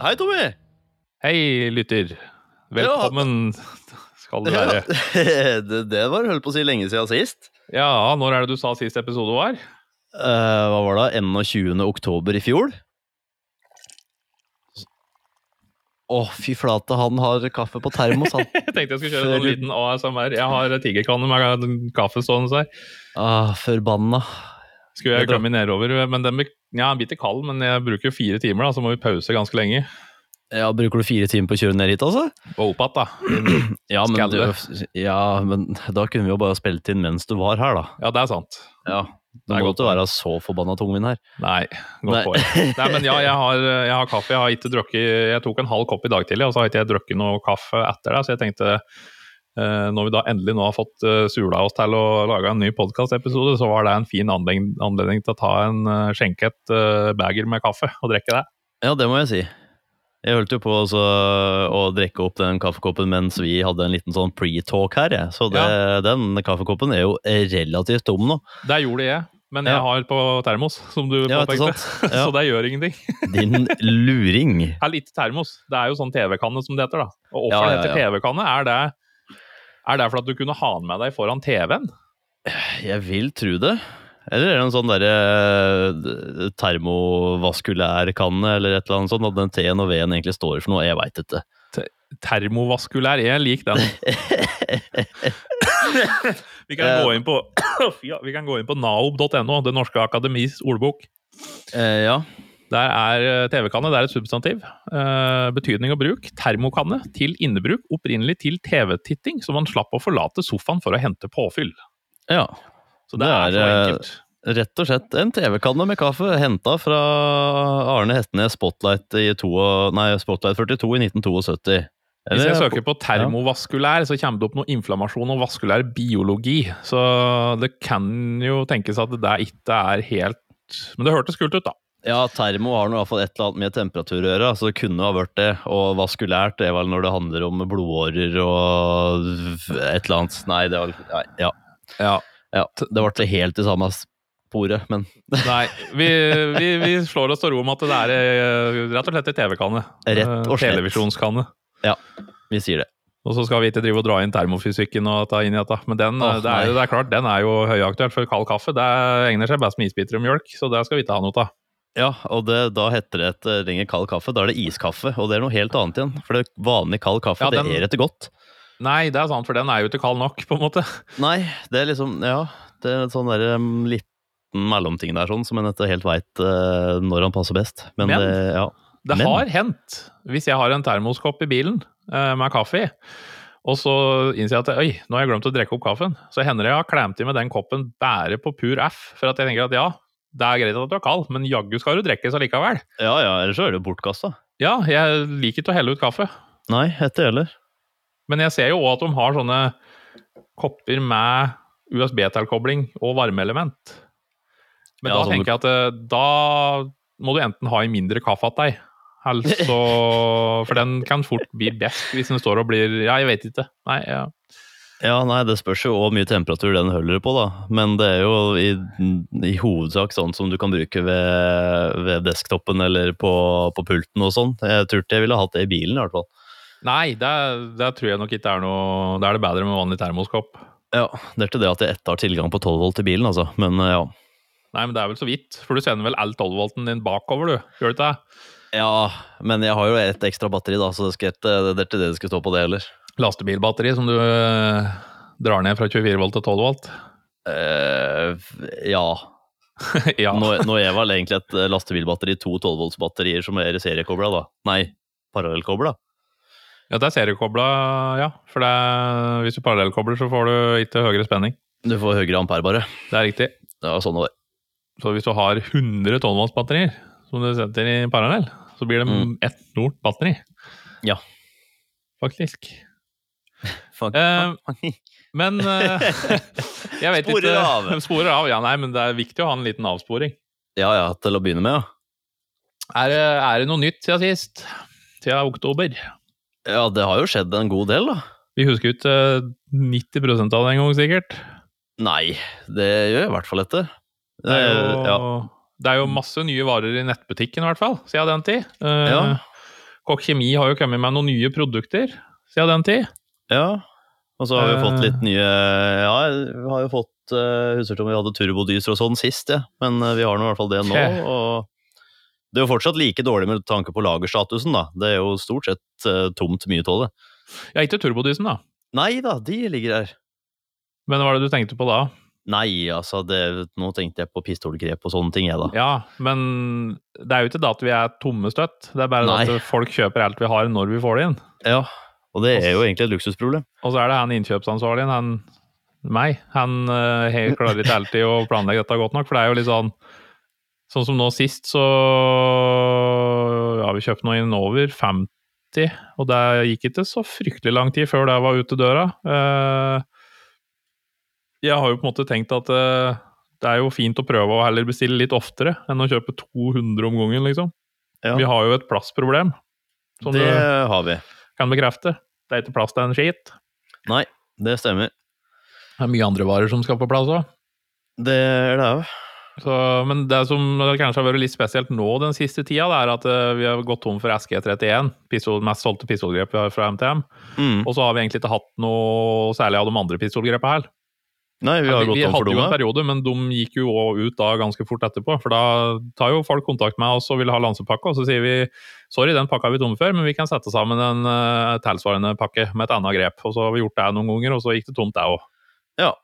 Hei, Tommy! Hei, lytter. Velkommen skal du være. det, det var holdt på å si lenge siden sist. Ja, når er det du sa sist episode var? Uh, hva var det? 21. oktober i fjor? Å, fy flate, han har kaffe på termos, han. Jeg tenkte jeg skulle kjøre en liten ASMR. Jeg har tigerkanne med kaffe stående her. ah, forbanna. Skulle jeg glemme er nedover, men den ja, en bit kald, men jeg bruker jo fire timer, da, så må vi pause ganske lenge. Ja, Bruker du fire timer på å kjøre ned hit, altså? Og opp igjen, da. Ja men, du, ja, men da kunne vi jo bare spilt inn mens du var her, da. Ja, det er sant. Ja, Du Det må ikke være så forbanna tungvint her. Nei, godt poeng. Nei, men ja, jeg har, jeg har kaffe. Jeg har ikke drukket Jeg tok en halv kopp i dag tidlig, og så har ikke jeg drukket noe kaffe etter det. Så jeg tenkte når vi da endelig nå har fått uh, sula oss til å lage en ny podkastepisode, så var det en fin anledning, anledning til å ta en skjenket skjenke uh, bager med kaffe og drikke det. Ja, det må jeg si. Jeg holdt jo på også å drikke opp den kaffekoppen mens vi hadde en liten sånn pre-talk her, jeg. Så det, den kaffekoppen er jo relativt tom nå. Det gjorde jeg, men jeg Ja. har på termos, som du Ja, påpekte. Ja. så det gjør ingenting. Din luring. Det er lite termos. Det er jo sånn TV-kanne som det heter, da. Og hvorfor Ja, ja, det heter. TV-kanne, er det er det for at du kunne ha den med deg foran TV-en? Jeg vil tro det. Eller er det en sånn derre termovaskulær kanne, eller et eller annet sånt, at den T-en og V-en egentlig står for noe? Jeg veit ikke. Termovaskulær, jeg liker den. vi, kan Eh. gå inn på, ja, vi kan gå inn på naob.no, Det norske akademis ordbok. Eh, ja. Der er eh, TV-kanne det er et substantiv. Eh, betydning og bruk. Termokanne til innebruk, opprinnelig til TV-titting, så man slapp å forlate sofaen for å hente påfyll. ja. Så det, Det er, er, så eh, enkelt. Rett og slett en TV-kanne med kaffe henta fra Arne Hestnes Spotlight, i to, nei, Spotlight 42 i 1972. Hvis jeg søker på termovaskulær, så kommer det opp noe inflammasjon og vaskulær biologi. Så det kan jo tenkes at det ikke er helt Men det hørtes kult ut, da. Ja, termo har i hvert fall et eller annet med temperatur å gjøre, så det kunne ha vært det. Og vaskulært er vel når det handler om blodårer og et eller annet. Nei, det var nei, ja. Ja. ja. Det ble helt i samme sporet, men Nei, vi, vi, vi slår oss til ro om at det er eh, rett og slett i TV-kanne. Rett og slett. Televisjonskanne. vi sier det. Og så skal vi ikke drive og dra inn termofysikken og ta inn i dette. Men den, oh, det, er, det er klart, den er jo høyaktuell for kald kaffe. Det egner seg best med isbiter og mjølk, så det skal vi ikke ha noe av. Ja, og det, da heter det et ringer kald kaffe. Da er det iskaffe, og det er noe helt annet igjen. For det vanlig kald kaffe, Ja, den- det er ikke godt. Nei, det er sant, for den er jo ikke kald nok, på en måte. Nei, det er liksom Ja, det er en sånn der um, liten mellomting der sånn, som en ikke helt veit når han passer best. Men, Men- det, ja. Det Men- har hendt, hvis jeg har en termoskopp i bilen uh, med kaffe i, og så innser jeg at oi, nå har jeg glemt å drikke opp kaffen, så hender det jeg har klemt i med den koppen bare på pur F, for at jeg tenker at ja, det er greit at du er kald, men jaggu skal du drikkes allikevel. ja ja, ellers så er det bortkasta. Ja, jeg liker ikke å helle ut kaffe, Nei, ikke heller. men jeg ser jo òg at de har sånne kopper med USB-tilkobling og varmeelement. Men Ja, da sånn tenker jeg at eh, da må du enten ha en mindre kaffe til deg, altså, for den kan fort bli best hvis den står og blir Ja, jeg vet ikke. Nei, ja. Ja, nei, det spørs jo hvor mye temperatur den holder på, da. Men det er jo i, i hovedsak sånn som du kan bruke ved, ved desktopen eller på, på pulten og sånn. Jeg tror ikke jeg ville hatt det i bilen, i hvert fall. Nei, det, det tror jeg nok ikke er noe Da er det bedre med vanlig termoskopp. Ja, det er ikke det at jeg ett har tilgang på 12 volt i bilen, altså. Men eh, ja. Nei, men det er vel så vidt, for du sender vel all 12-volten din bakover, du? Gjør du ikke det? Ja, men jeg har jo et ekstra batteri, da, så det, skal det, det er ikke det det skal stå på det heller. Lastebilbatteri som du eh, drar ned fra 24 volt til 12 volt? Uh, ja. ja. Nå, nå er vel egentlig et eh, lastebilbatteri to 12 volts-batterier som er seriekobla, da. Nei, parallellkobla. Ja, det er seriekobla, ja. For det, er- hvis du parallellkobler, så får du ikke høyere spenning. Du får høyere ampere, bare. Det er riktig. Ja, sånn var det. Så hvis du har 100 12-voltsbatterier som du setter i parallell, så blir det Mm. ett stort batteri. Ja. Faktisk. Fuck. Uh, Men uh, jeg vet Sporer ikke av. Sporer av, ja. Nei, men det er viktig å ha en liten avsporing. ja ja, til å begynne med, ja. Er, det- er det noe nytt siden sist? Siden oktober? Ja, det har jo skjedd en god del, da. Vi husker jo ikke eh, 90% av det engang, sikkert. Nei, det gjør jeg i hvert fall ikke. Det er, jo, ja. det er jo masse nye varer i nettbutikken, i hvert fall, siden den tid. Eh, Ja. Kokk Kjemi har jo kommet med noen nye produkter siden den tid. Ja, og så har vi Eh. fått litt nye Ja, vi har jo fått uh, Husker ikke om vi hadde turbodyser og sånn sist, ja. men eh, vi har nå i hvert fall det nå. Og det er jo fortsatt like dårlig med tanke på lagerstatusen, da. Det er jo stort sett eh, tomt mye av det. Ja, ikke turbodysen, da. Nei da, de ligger der. Men hva var det du tenkte på da? Nei, altså, det, nå tenkte jeg på pistolgrep og sånne ting, jeg, da. Ja, men det er jo ikke da at vi er tomme støtt. Det er bare Nei. at folk kjøper alt vi har når vi får det inn. Ja, og det er jo egentlig et luksusproblem. Og så er det han innkjøpsansvarlig, han meg. Han helt he- klarer ikke alltid å planlegge dette godt nok, for det er jo litt sånn Sånn som nå sist, så Ja, vi kjøpte noe inn over 50, og det gikk ikke så fryktelig lang tid før det var ute døra. Eh, Jeg har jo på en måte tenkt at eh, det er jo fint å prøve å heller bestille litt oftere enn å kjøpe 200 om gangen, liksom. Ja. Vi har jo et plassproblem, som det du har vi. Kan bekrefte. Det er ikke plass til en skit. Nei, det stemmer. Det er mye andre varer som skal på plass òg. Det er det òg. Men det som kanskje har vært litt spesielt nå den siste tida, det er at eh, vi har gått tom for SG31, pistol, mest solgte pistolgrep vi har fra MTM. Mm. Og så har vi egentlig ikke hatt noe særlig av de andre pistolgrepene her. Nei, vi har vi for hadde jo en periode, men de gikk jo også ut da ganske fort etterpå. For da tar jo folk kontakt med oss og vil ha lansepakke, og så sier vi sorry, den pakka har vi tomme før, men vi kan sette sammen en uh, tilsvarende pakke med et annet grep. Og så har vi gjort det noen ganger, og så gikk det tomt, det òg. Ja.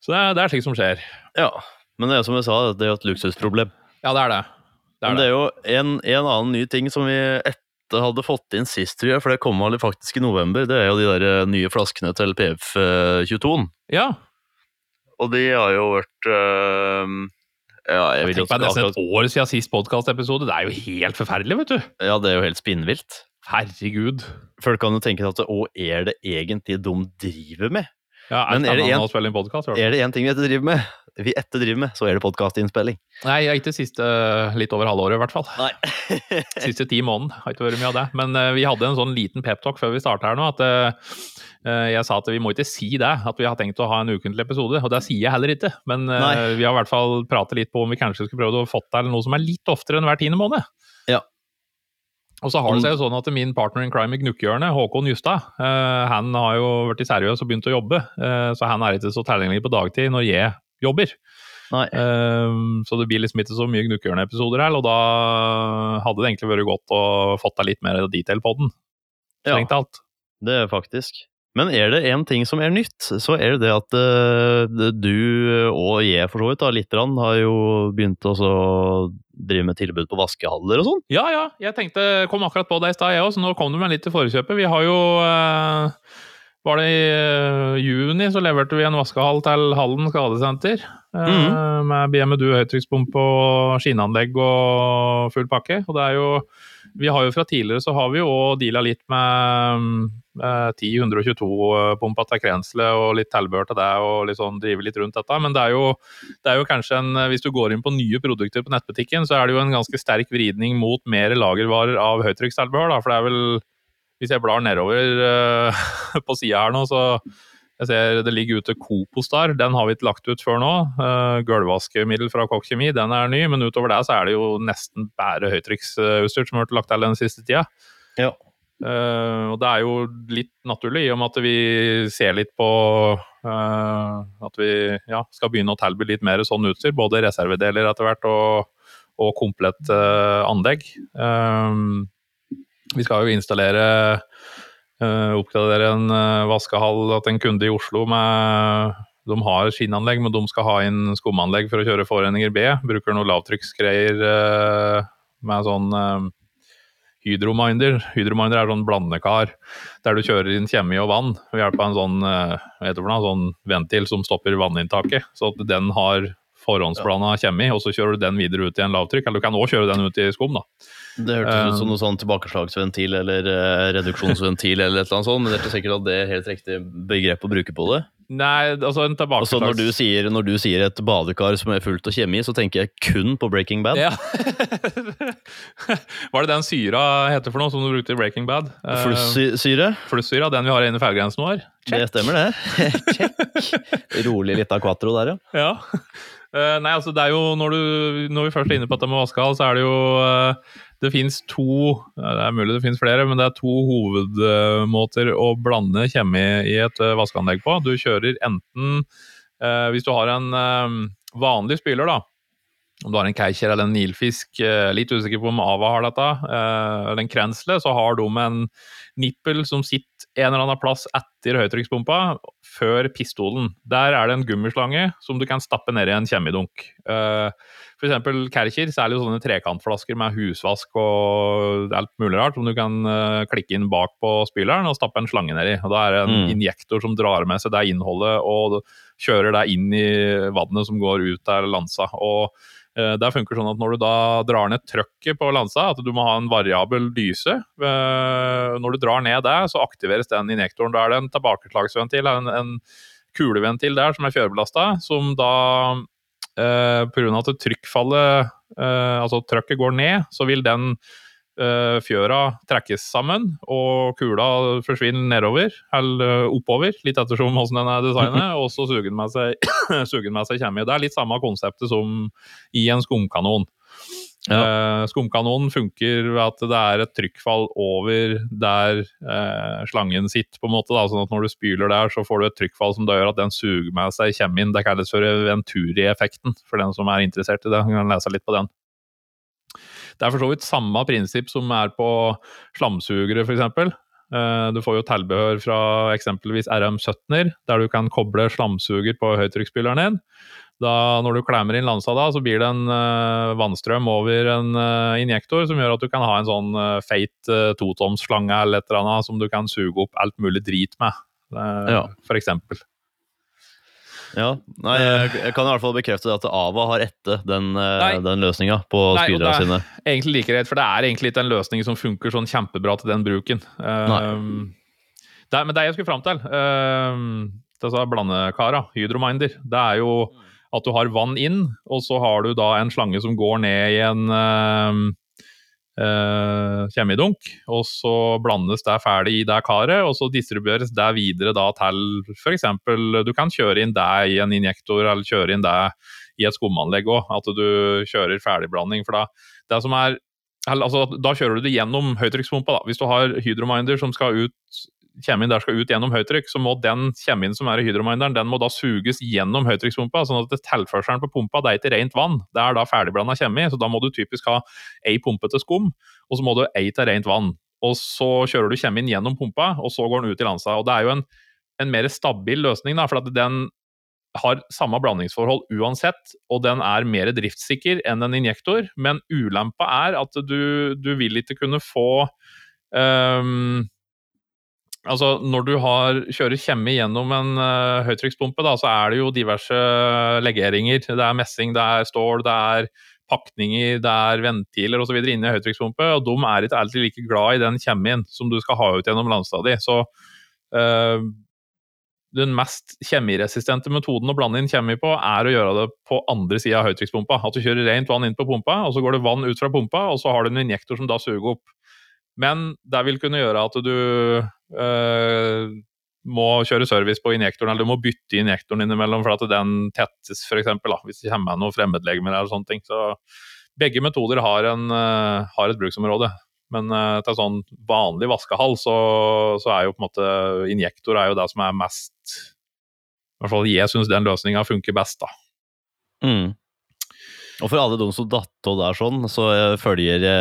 Så det er, det er slikt som skjer. Ja, men det er som jeg sa, det er jo et luksusproblem. Ja, det er det. Det er Men det. er jo en, en annen ny ting som vi etter hadde fått inn sist, tror jeg, for det kom vel faktisk i november, det er jo de der eh, nye flaskene til PF22-en. Ja, Og de har jo vært eh, Ja, jeg vil jo Det er nesten et år siden sist podkastepisode. Det er jo helt forferdelig, vet du. Ja, det er jo helt spinnvilt. Herregud. Folk kan jo tenke at hva er det egentlig de driver med? Ja, er Men er det en-? Er én ting vi driver med, vi etter driver med, så er det podkastinnspilling. Nei, jeg det ikke siste litt over halvåret, i hvert fall. Nei. Siste ti måneder har ikke vært mye av det. Men uh, vi hadde en sånn liten peptalk før vi starta her nå, at eh, eh, jeg sa at vi må ikke si det, at vi har tenkt å ha en ukentlig episode. Og det sier jeg heller ikke. Men uh, vi har i hvert fall pratet litt på om vi kanskje skulle prøve å få til noe som er litt oftere enn hver tiende måned. Ja. Og så har det seg jo sånn at min partner in crime i Gnukkehjørnet, Håkon Justad, eh, han har jo vært seriøs og begynt å jobbe, eh, så han er ikke så tilgjengelig på dagtid når jeg jobber. Ehm, så det blir liksom ikke så mye Gnukkehjørnet-episoder her, og da hadde det egentlig vært godt å fått deg litt mer detail på den. Ja, Strengt talt. det er faktisk. Men er det én ting som er nytt, så er det det at uh, du og jeg for så vidt da, litt grann, har jo begynt å drive med tilbud på vaskehaller og sånn. Ja, ja, jeg tenkte, kom akkurat på det i stad, jeg òg, så nå kom du meg litt til forkjøpet. Vi har jo eh, Var det i eh, juni så leverte vi en vaskehall til Hallen skadesenter. Mm. Med BMEDU høytrykkspumpe og skinnanlegg og full pakke. Og det er jo Vi har jo fra tidligere så har vi jo deala litt med med 10-122-pumpa til Krensle og litt tilbehør til det, og litt sånn drive litt rundt dette. Men det er jo det er jo kanskje en, Hvis du går inn på nye produkter på nettbutikken, så er det jo en ganske sterk vridning mot mer lagervarer av høytrykkstilbehør. da, For det er vel Hvis jeg blar nedover eh, på sida her nå, så jeg ser det ligger ute Copostar. Den har vi ikke lagt ut før nå. Uh, Gulvvaskemiddel fra Kokk Kjemi, den er ny. Men utover det så er det jo nesten bare høytrykksutstyr som har vært lagt til den siste tida. Ja. Uh, og det er jo litt naturlig, i og med at vi ser litt på uh, at vi ja, skal begynne å tilby litt mer sånn utstyr. Både reservedeler etter hvert og, og komplett uh, anlegg. Eh, vi skal jo installere eh, Oppgradere en eh, vaskehall til en kunde i Oslo med de har skinnanlegg, men de skal ha inn skumanlegg for å kjøre foreninger B. Bruker noe lavtrykksgreier eh, med sånn Hydrominder. Hydrominder er sånn blandekar der du kjører inn kjemi og vann ved hjelp av en sånn, noe, sånn ventil som stopper vanninntaket. Så at den har forhåndsblanda i, og så kjører du den videre ut i en lavtrykk. Eller du kan òg kjøre den ut i skum, da. Det hørtes ut som Um, noe sånn tilbakeslagsventil eller uh, reduksjonsventil eller et eller annet sånt, men det er ikke sikkert at det er helt riktig begrep å bruke på det. Nei, altså en tilbakeslags... Altså når du, sier, når du sier et badekar som er fullt av kjemi, så tenker jeg kun på Breaking Bad. Ja. Hva er det den syra heter for noe, som du brukte i Breaking Bad? Eh, Flussyre. Flussyra, den vi har inne i feilgrensen vår. Det stemmer, det. Check. Rolig litt quatro der, ja. Ja. Eh, nei, altså det er jo når, du, når vi først er inne på dette med vaskehall, så er det jo eh, det fins to Det er mulig det finnes flere, men det er to hovedmåter å blande kjemi i et eh, vaskeanlegg på. Du kjører enten Hvis du har en vanlig spyler, da, om du har en Keicher eller en Nilfisk, eh, litt usikker på om Ava har dette, eh, eller en Krensle, så har de en nippel som sitter en eller annen plass etter høytrykkspumpa, før pistolen. Der er det en gummislange som du kan stappe ned i en kjemidunk. Uh, F.eks. Kercher, særlig sånne trekantflasker med husvask og alt mulig rart, som du kan klikke inn bak på spyleren og stappe en slange nedi. Da er det en mm. injektor som drar med seg det innholdet og kjører deg inn i vannet som går ut der lansa. og Eh, det funker sånn at når du da drar ned trøkket på lansa, at du må ha en variabel dyse. Eh, når du drar ned der, så aktiveres den injektoren. Da er det en tilbakeslagsventil, en, en kuleventil der som er fjørbelasta, som da eh, pga. at trykkfallet, eh, altså trøkket går ned, så vil den fjøra trekkes sammen, og kula forsvinner nedover, eller oppover, litt ettersom hvordan den er designet, og så suger den med seg, suger med seg kommer. Det er litt samme konseptet som i en skumkanon. Ja. Uh, skumkanonen funker ved at det er et trykkfall over der slangen sitter, på en måte. Da. sånn at Når du spyler der, så får du et trykkfall som da gjør at den suger med seg inn. Det kalles for Venturi-effekten, for den som er interessert i det. Du kan lese litt på den. Det er for så vidt samme prinsipp som er på slamsugere, f.eks. Eh, du får jo tilbehør fra eksempelvis RM17-er, der du kan koble slamsuger på høytrykksspyleren din. Da, når du klemmer inn lansa, da, så blir det en uh, vannstrøm over en uh, injektor som gjør at du kan ha en sånn uh, feit uh, totomsslange eller et eller annet som du kan suge opp alt mulig drit med, uh, ja. f.eks. Ja, nei, jeg, jeg, kan i hvert fall bekrefte at Ava har ette den, eh, den løsninga på speederne sine. Egentlig like rett, for det er egentlig ikke en løsning som funker sånn kjempebra til den bruken. Um, det men det jeg skulle fram til, um, disse blandekara, Hydrominder, det er jo at du har vann inn, og så har du da en slange som går ned i en um, uh, kjemidunk, og så blandes det ferdig i det karet, og så distribueres det videre da til f.eks. Du kan kjøre inn det i en injektor, eller kjøre inn det i et skumanlegg òg. At du kjører ferdigblanding. For da, det som er altså, da kjører du det gjennom høytrykkspumpa. Hvis du har Hydrominder som skal ut kjemien der skal ut gjennom høytrykk, så må den kjemien som er i hydrominderen, den må da suges gjennom høytrykkspumpa. sånn at tilførselen på pumpa det er ikke rent vann, det er da ferdigblanda kjemi. Så da må du typisk ha ei pumpe til skum, og så må du ei til rent vann. Og så kjører du kjemien gjennom pumpa, og så går den ut i landsa. Og det er jo en, en mer stabil løsning, da, for at den har samme blandingsforhold uansett, og den er mer driftssikker enn en injektor. Men ulempa er at du, du vil ikke kunne få um, Altså, når du har, kjører kjemme gjennom en uh, høytrykkspumpe, så er det jo diverse legeringer. Det er messing, det er stål, det er pakninger, det er ventiler osv. inni høytrykkspumpe, og de er ikke alltid like glad i den kjemien som du skal ha ut gjennom landstadiet. Så uh, den mest kjemiresistente metoden å blande inn kjemi på, er å gjøre det på andre sida av høytrykkspumpa. At du kjører rent vann inn på pumpa, og så går det vann ut fra pumpa, og så har du en injektor som da suger opp. Men det vil kunne gjøre at du øh, må kjøre service på injektoren, eller du må bytte injektoren innimellom for at den tettes, f.eks. Hvis det kommer noen fremmedlegemer eller sånne ting. Så begge metoder har, en, øh, har et bruksområde. Men øh, til sånn vanlig vaskehall, så, så, er jo på en måte injektor er jo det som er mest I hvert fall jeg syns den løsninga funker best, da. Mm. Og for alle de som datt av der sånn, så følger jeg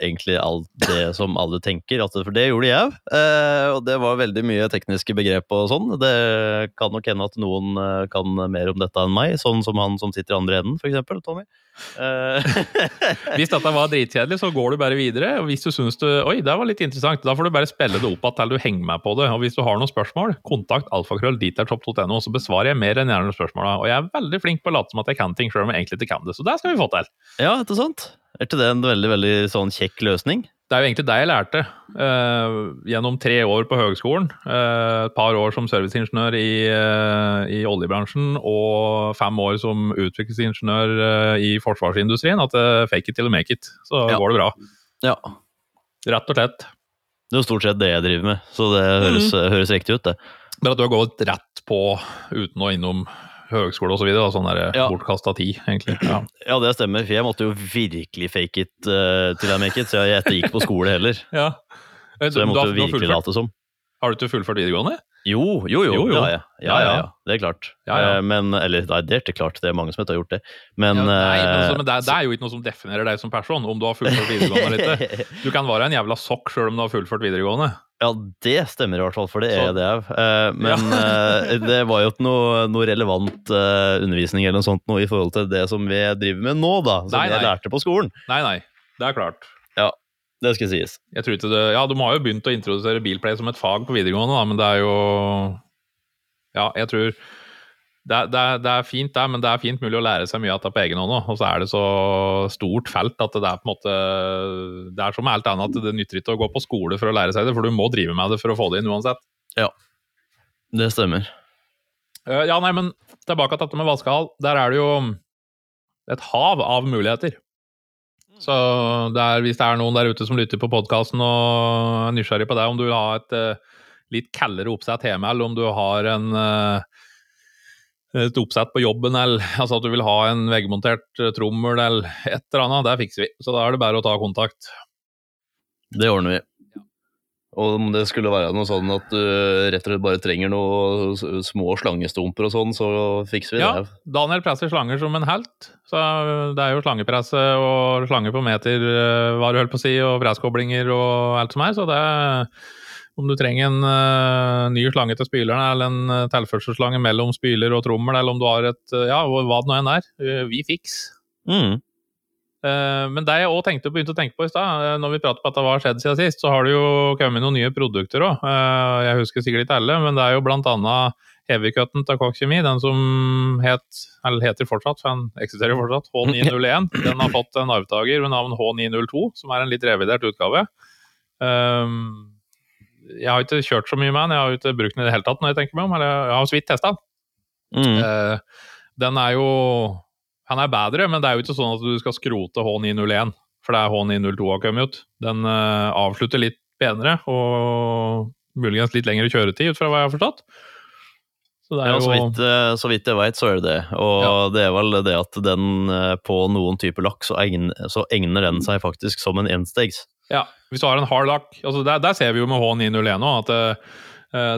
egentlig alt det som alle tenker, at, for det gjorde jeg. Eh, og det var veldig mye tekniske begrep og sånn. Det kan nok hende at noen eh, kan mer om dette enn meg, sånn som han som sitter i andre enden, f.eks. Tommy. Eh. hvis dette var dritkjedelig, så går du bare videre. og Hvis du syns du Oi, det var litt interessant, da får du bare spille det opp igjen til du henger med på det. Og hvis du har noen spørsmål, kontakt alfakrøll dietertopp.no, så besvarer jeg mer enn gjerne spørsmåla. Og jeg er veldig flink på å late som at jeg kan ting, sjøl om jeg egentlig ikke kan det. Så det skal vi få til. Ja, ikke sant? Er ikke det en veldig veldig sånn kjekk løsning? Det er jo egentlig det jeg lærte uh, gjennom tre år på høgskolen. Uh, et par år som serviceingeniør i, uh, i, oljebransjen og fem år som utviklingsingeniør i forsvarsindustrien. At fake it till you make it, så ja. går det bra. Ja. Rett og slett. Det er jo stort sett det jeg driver med, så det høres, mm. høres riktig ut, det. Men at du har gått rett på uten å innom høgskole osv. Så sånn der Ja. bortkasta tid, egentlig. Ja. Ja, det stemmer. For jeg måtte jo virkelig fake it uh, til I make it, så jeg ettergikk gikk på skole heller. ja. Eh, Så jeg måtte jo virkelig late som. Har du ikke fullført videregående? Jo, jo, jo. Jo, jo. Ja, ja. ja. Det er klart. Ja, ja. Eh, Men, eller nei, det er ikke klart. Det er mange som ikke har gjort det. Men, nei, men, eh, altså, men det, er- det er jo ikke noe som definerer deg som person, om du har fullført videregående eller ikke. Du kan være en jævla sokk sjøl om du har fullført videregående. Ja, det stemmer i hvert fall, for det Så- er det òg. Men eh, det var jo ikke noe, noe relevant eh, undervisning eller noe sånt noe i forhold til det som vi driver med nå, da. Som Nei, jeg lærte på skolen. Nei, nei, det er klart. Det skal sies. Jeg tror ikke det, ja, De har jo begynt å introdusere bilplay som et fag på videregående, da, men det er jo Ja, jeg tror det det, det er fint, det, men det er fint mulig å lære seg mye av det på egen hånd òg. Og så er det så stort felt at det er på en måte Det er som alt annet, at det nytter ikke å gå på skole for å lære seg det, for du må drive med det for å få det inn uansett. Ja, Det stemmer. Eh, Ja, nei, men tilbake til dette med vaskehall. Der er det jo et hav av muligheter. Så det er, hvis det er noen der ute som lytter på podkasten og er nysgjerrig på deg, om du vil ha et uh, litt kaldere oppsett hjemme, eller om du har en uh, et oppsett på jobben, eller altså at du vil ha en veggmontert eh, trommel eller et eller annet, det fikser vi. Så da er det bare å ta kontakt. Det ordner vi. Og om det skulle være noe sånn at du rett og slett bare trenger noen små slangestumper og sånn, så fikser vi Ja. det. Daniel presser slanger som en helt. Så det er jo slangepresse og slanger på meter, eh, hva du holdt på å si, og presskoblinger og alt som er. Så det om du trenger en uh, ny slange til spyleren, eller en uh, tilførselsslange mellom spyler og trommel, eller om du har et uh, Ja, hva det nå enn er. Uh, vi fiks. Mm. Eh, Men det jeg òg begynte å tenke på i stad, eh, når vi prater på at det var skjedd siden sist, så har det jo kommet noen nye produkter òg. Jeg husker sikkert ikke alle, men det er jo annet heavycutten til Koch Kjemi, den som het, eller heter fortsatt, for den eksisterer fortsatt, H901. Den har fått en arvtaker ved navn H902, som er en litt revidert utgave. Jeg har ikke kjørt så mye med den, jeg har ikke brukt den i det hele tatt, når jeg tenker meg om, eller jeg har så vidt testa den. Mm. Eh, den er jo Han er bedre, men det er jo ikke sånn at du skal skrote H901, for det er H902 har kommet ut. Den uh, avslutter litt bedre og muligens litt lengre kjøretid, ut fra hva jeg har forstått. Så er Ja, jo så vidt, eh, så vidt jeg veit, så er det det. Og Ja. det er vel det at den eh, på noen typer lakk, så så egner den seg faktisk som en enstegs. Ja, hvis du har en hard lakk altså der, der ser vi jo med H901 òg, at eh,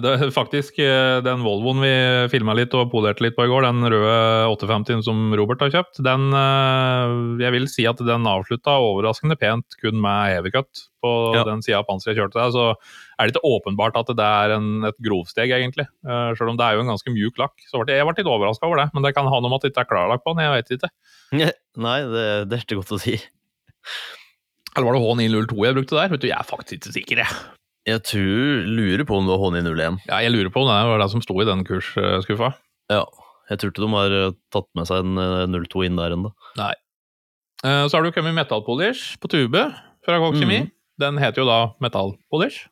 det er faktisk eh, den Volvoen vi filma litt og polerte litt på i går, den røde 850 som Robert har kjøpt, den eh, Jeg vil si at den avslutta overraskende pent kun med heavycut på Ja. den sida av panseret jeg kjørte der. Så er det ikke åpenbart at det er en, et grovsteg, egentlig. selv Sjøl om det er jo en ganske mjuk lakk. Så ble jeg, jeg ble litt overraska over det, men det kan ha noe med at det ikke er klarlakk på den. Jeg vet ikke. Nei, det, det er ikke godt å si. Eller var det H902 jeg brukte der? Vet du, Jeg er faktisk ikke sikker, jeg. Jeg tror, lurer på om det var H901. Ja, jeg lurer på om det var det som sto i den kursskuffa. Ja. Jeg tror ikke de har eh, tatt med seg en eh, 02 inn der ennå. Nei. Så har du kommet metallpolish på tube fra Kokk Kjemi. Mm. Den heter jo da metallpolish.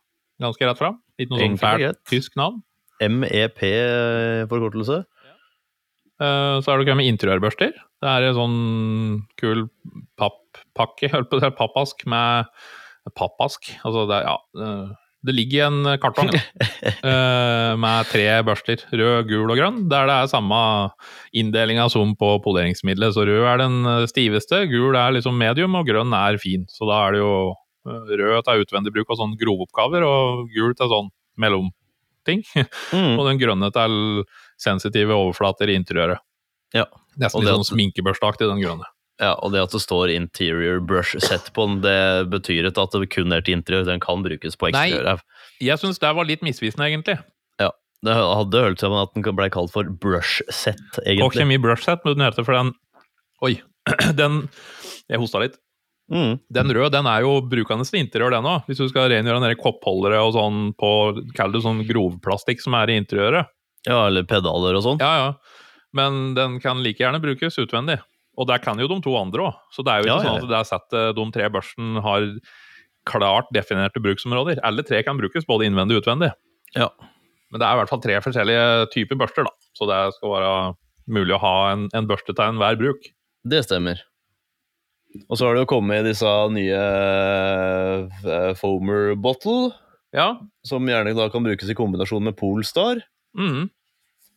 Ganske rett fram. Ikke noe sånn fælt tysk navn. MEP-forkortelse. Eh, Så har du kommet interiørbørster. Det er en sånn kul pappakke, holdt på å si, pappask med Pappask? Altså, det er ja. Eh, Det ligger i en kartong ja. eh, med tre børster, rød, gul og grønn, der det er samme inndelinga som på poleringsmiddelet. Så rød er den eh, stiveste, gul er liksom medium, og grønn er fin. Så da er det jo eh, rød til utvendig bruk av sånn grovoppgaver, og gul til sånn mellomting. Mm. Og den grønne til sensitive overflater i interiøret. Ja. Nesten Og litt sånn sminkebørsteaktig, den grønne. Ja, og det at det står interior brush set på den, det betyr ikke at det kun er til interiør. Den kan brukes på Nei. Jeg syns det var litt misvisende, egentlig. Ja, Det hadde hørt seg om at den ble kalt for brush set, Og egentlig. Kjemi Brush Set, men den heter for den Oi. Den Jeg hosta litt. Mm. Den røde den er jo brukende til interiør, den òg. Hvis du skal rengjøre nede koppholdere og sånn på Kall det sånn grovplastikk som er i interiøret. Ja, eller pedaler og sånn. Ja, ja. Men den kan like gjerne brukes utvendig. Og der kan jo de to andre òg. Så det er jo ikke Ja, sånn at det er sett de tre børsten har klart definerte bruksområder. Alle tre kan brukes både innvendig og utvendig. Ja. Men det er i hvert fall tre forskjellige typer børster, da. Så det skal være mulig å ha en, en børste til enhver bruk. Det stemmer. Og så har det jo kommet disse nye eh, Foamer Bottle, Ja. som gjerne da kan brukes i kombinasjon med Polestar. Mm.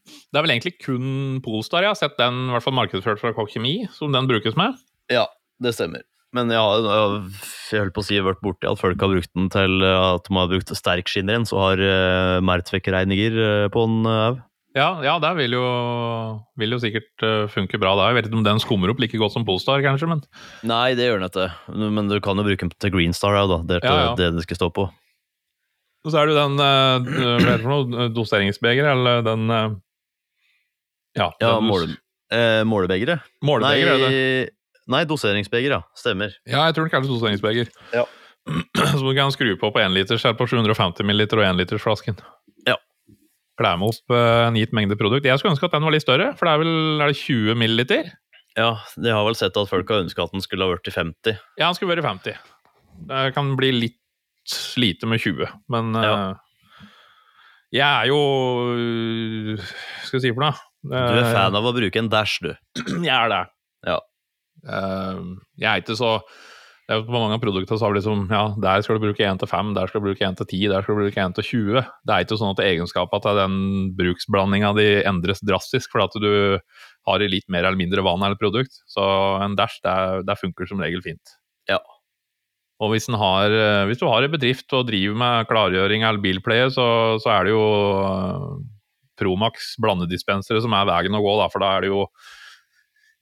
Det er vel egentlig kun Polestar jeg har sett den, i hvert fall markedsført fra Kokk Kjemi, som den brukes med. Ja, det stemmer. Men jeg har jeg holdt på å si vært borti at folk har brukt den til at de har brukt sterk skinnrenn, så har uh, Mertvek-regninger uh, på den òg. Ja, ja, det vil jo, vil jo sikkert uh, funke bra da. Jeg vet ikke om den skummer opp like godt som Polestar, kanskje, men Nei, det gjør den ikke. Men du kan jo bruke den til Greenstar òg, da. Det er Ja, ja. det den skal stå på. Og så er det jo den uh, doseringsbegeret, eller den uh, Ja, Ja, måle, eh, målebegeret. målebeger, er det? Nei, nei, doseringsbeger, ja. Stemmer. Ja, jeg tror den kalles doseringsbeger. Ja. Som du kan skru på på 1 liters her på 750 ml og 1 liters flasken. Ja. Klemme opp eh, en gitt mengde produkt. Jeg skulle ønske at den var litt større, for det er vel er det 20 ml? Ja, de har vel sett at folk har ønska at den skulle ha vært i 50. Ja, den skulle vært i 50. Det kan bli litt lite med 20, men ja. uh, jeg er jo øh, Skal jeg si for noe? Du er fan av å bruke en dash, du. Jeg er det. Ja. Eh, jeg er ikke så det er På mange av produktene så har vi liksom Ja, der skal du bruke 1 til 5, der skal du bruke 1 til 10, der skal du bruke 1 til 20. Det er ikke sånn at egenskapene til den bruksblandinga di endres drastisk for at du har i litt mer eller mindre vann eller produkt. Så en dash, det, det funker som regel fint. Ja. Og hvis, har, eh, hvis du har en bedrift og driver med klargjøring eller bilplayer, så, så er det jo eh, Promax blandedispensere som er veien å gå, da, for da er det jo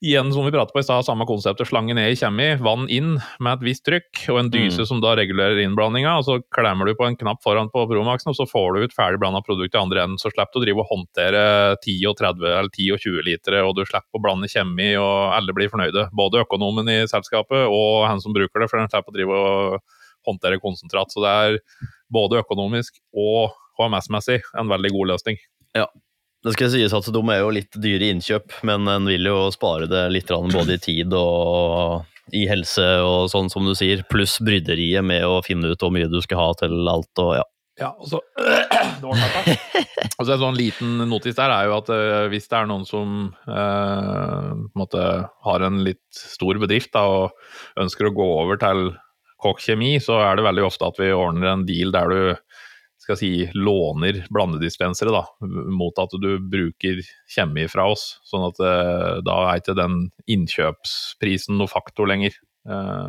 Igjen, som vi pratet på i stad, samme konseptet. Slange ned i kjemi, vann inn med et visst trykk, og en dyse Mm. som da regulerer innblandinga. og Så klemmer du på en knapp foran på Promaxen, og så får du ut ferdig blanda produkt i andre enden. Så slipper du å drive og håndtere 10 og 30 eller 10 og 20 litere, og du slipper å blande kjemi, og alle blir fornøyde. Både økonomen i selskapet og han som bruker det, for han slipper å drive og håndtere konsentrat. Så det er både økonomisk og HMS-messig en veldig god løsning. Det skal sies at de er jo litt dyre i innkjøp, men en vil jo spare det litt både i tid og i helse og sånn som du sier, pluss bryderiet med å finne ut hvor mye du skal ha til alt og ja. Ja, og så Det var klart, da. En sånn liten notis der er jo at eh, hvis det er noen som eh, måtte, har en litt stor bedrift da, og ønsker å gå over til Kokk Kjemi, så er det veldig ofte at vi ordner en deal der du skal si, låner blandedispensere da, mot at du bruker kjemi fra oss. Sånn at eh, da er ikke den innkjøpsprisen noe faktor lenger. Eh,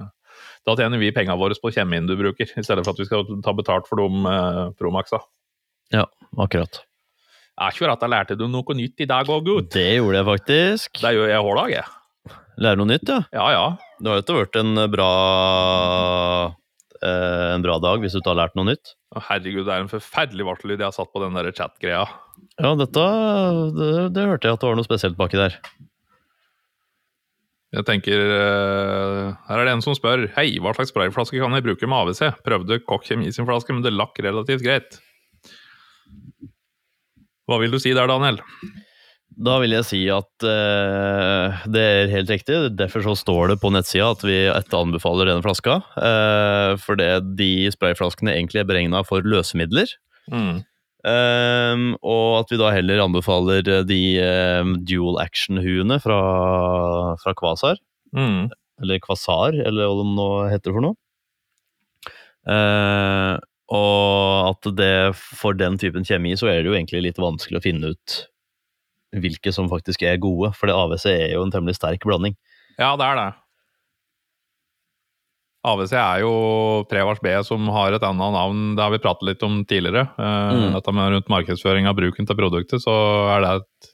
da tjener vi pengene våre på kjemien du bruker, i stedet for at vi skal ta betalt for de eh, Promaxa. Akkurat. Er ikke rett, jeg lærte du noe nytt i dag òg, gutt. Det gjorde jeg faktisk. Det gjør jeg hver dag, jeg. Lærer noe nytt, ja. Ja ja. Det har jo ikke vært en bra eh, en bra dag hvis du ikke har lært noe nytt. Herregud, det er en forferdelig varselyd jeg har satt på den der chat-greia. Ja, dette det, det hørte jeg at det var noe spesielt baki der. Jeg tenker eh, Her er det en som spør Hei, hva slags sprayflaske kan jeg bruke med AWC? Prøvde Kokk Kjemi sin flaske, men det lakk relativt greit. Hva vil du si der, Daniel? Da vil jeg si at eh, det er helt riktig. Derfor så står det på nettsida at vi etter anbefaler denne flaska. Eh, for det de sprayflaskene egentlig er beregna for løsemidler. Mm. Eh, og at vi da heller anbefaler de eh, dual action-huene fra, fra Kvasar. Mm. Eller Kvasar, eller hva det nå heter for noe. Eh, og at det for den typen kjemi så er det jo egentlig litt vanskelig å finne ut hvilke som faktisk er gode, for det AWC er jo en temmelig sterk blanding. Ja, det er det. AWC er jo Prevars B, som har et annet navn. Det har vi pratet litt om tidligere. Eh, Mm. Dette med rundt markedsføring av bruken til produktet, så er det et,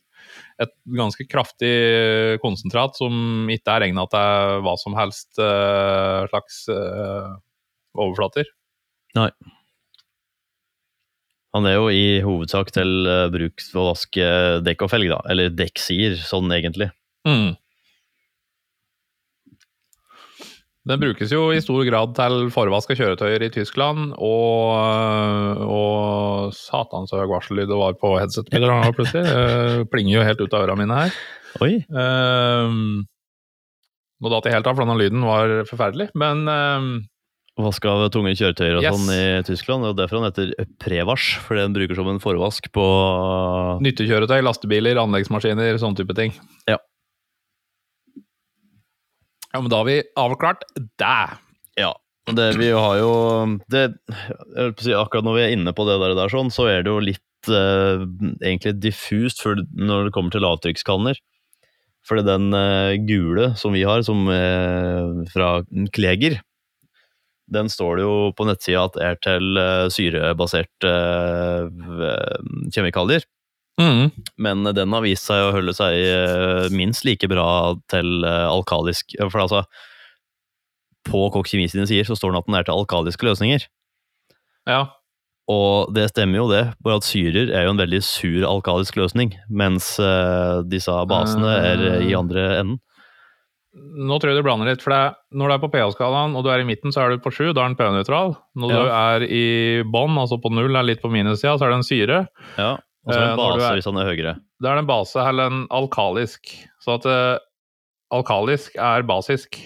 et ganske kraftig konsentrat som ikke er egna til hva som helst eh, slags overflater. overflater. Han er jo i hovedsak til eh, bruk for å vaske dekk og felg, da. Eller dekksider, sånn egentlig. Mm. Den brukes jo i stor grad til forvask av kjøretøyer i Tyskland, og, og satans høy varsellyd det var på headsetet mitt nå plutselig. Det Plinger jo helt ut av ørene mine her. Oi! Um, nå datt jeg helt av, for denne lyden var forferdelig. Men ehm, Vaske av tunge kjøretøyer og Yes. sånn i Tyskland. og Derfor han heter Prevars, fordi den bruker som en forvask på nyttekjøretøy, lastebiler, anleggsmaskiner, sånne type ting. Ja. Ja, men da har vi avklart det. Ja. Det, vi har jo det, jeg vil si, Akkurat når vi er inne på det der, der sånn, så er det jo litt uh, egentlig diffust for når det kommer til lavtrykkskanner. For den eh, gule som vi har, som er fra Kleger, den står det jo på nettsida at er til syrebaserte kjemikalier. Mm. Men den har vist seg å holde seg minst like bra til alkalisk For altså, på Kokk Kjemi sine sider så står det at den er til alkaliske løsninger. Ja. Og det stemmer jo, det. Bare at syrer er jo en veldig sur alkalisk løsning, mens disse basene er i andre enden. Nå tror jeg du blander litt, for det, når du er på pH-skalaen og du er i midten, så er du på 7, da er den pH-nøytral. Når ja. du er i bånn, altså på null, er litt på minussida, så er det en syre. Ja, og så er det en base er, hvis den er høyere. Da er det en base eller en alkalisk. Så at uh, alkalisk er basisk.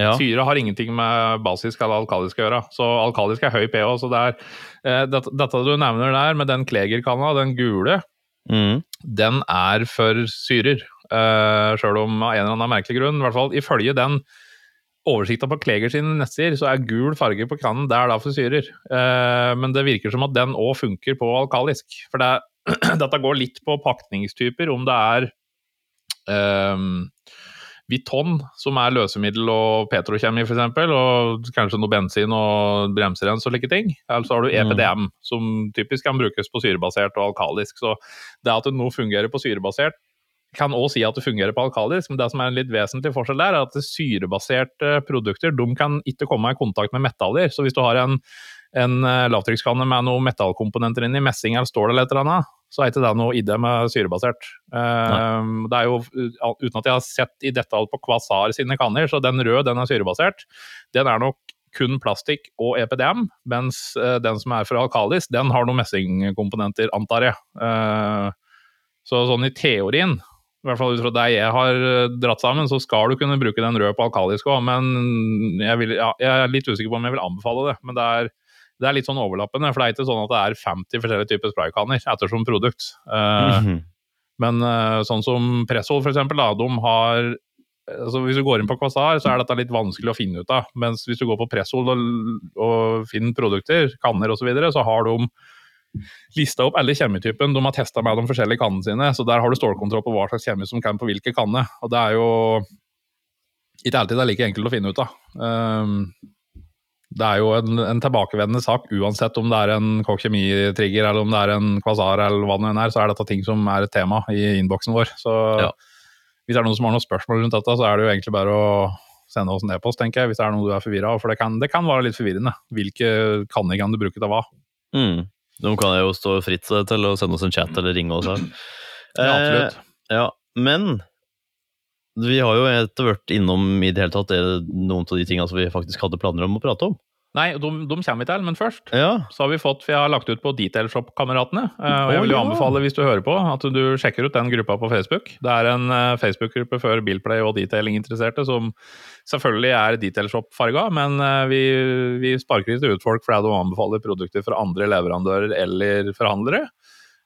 Ja. Syre har ingenting med basisk eller alkalisk å gjøre. Så alkalisk er høy pH. Så det er, uh, dette, dette, du nevner der, med den Klegerkanna, den gule, mm. den er for syrer. Eh, Sjøl om av en eller annen merkelig grunn, i hvert fall ifølge den oversikta på Kleger sine nettsider, så er gul farge på kranen der da for syrer. Uh, men det virker som at den òg funker på alkalisk. For det, dette går litt på pakningstyper, om det er um, Viton, som er løsemiddel og petrokjemi f.eks., og kanskje noe bensin og bremserens og like ting. Eller så har du EPDM, mm. som typisk kan brukes på syrebasert og alkalisk. Så det at det nå fungerer på syrebasert, kan òg si at det fungerer på alkalisk, men det som er en litt vesentlig forskjell der, er at syrebaserte produkter de kan ikke komme i kontakt med metaller. Så hvis du har en, en eh, lavtrykkskanne med noen metallkomponenter inni, messing eller stål eller et eller annet, så er ikke det noe idé med syrebasert. Uh, det er jo, Uten at jeg har sett i detalj på Kvasar sine kanner, så den røde den er syrebasert. Den er nok kun plastikk og EPDM, mens uh, den som er fra Alkalis, den har noen messingkomponenter, antar jeg. Uh, så sånn i teorien, i hvert fall ut fra deg jeg har dratt sammen, så skal du kunne bruke den røde på alkalisk òg, men jeg, vil, ja, jeg, er litt usikker på om jeg vil anbefale det. Men det er det er litt sånn overlappende, for det er ikke sånn at det er 50 forskjellige typer spraykanner ettersom produkt. Uh, mm -hmm. Men uh, sånn som Presshold, eksempel, de har altså Hvis du går inn på Kvasar, så er dette litt vanskelig å finne ut av. Mens hvis du går på Presshold og, og finner produkter, kanner osv., så, videre, så har de lista opp alle kjemitypen de har testa med de forskjellige kannene sine. Så der har du stålkontroll på hva slags kjemi som kan på hvilke kanne. Og det er jo ikke alltid det er like enkelt å finne ut av. Um, det er jo en, en, tilbakevendende sak uansett om det er en Kokk Kjemi-trigger eller om det er en kvasar eller hva det nå er, så er dette ting som er et tema i innboksen vår. Så ja. hvis det er noen som har noen spørsmål rundt dette, så er det jo egentlig bare å sende oss en e-post, tenker jeg, hvis det er noe du er forvirra av. For det kan, det kan, være litt forvirrende. Hvilke kanner kan du bruke til hva? Mm. De kan jo stå fritt til å sende oss en chat eller ringe oss her. Ja, absolutt. Eh, ja, men vi har jo etter hvert innom i det hele tatt noen av de tingene som vi faktisk hadde planer om å prate om. Nei, de, de kommer vi til, men først ja. så har vi fått, for jeg har lagt ut på Detailshop-kameratene. og jeg vil jo anbefale, hvis du hører på, at du sjekker ut den gruppa på Facebook. Det er en uh, Facebook-gruppe for bilplay og detailing-interesserte som selvfølgelig er Detailshop-farga, men uh, vi, vi sparker ikke ut folk fordi de anbefaler produkter fra andre leverandører eller forhandlere.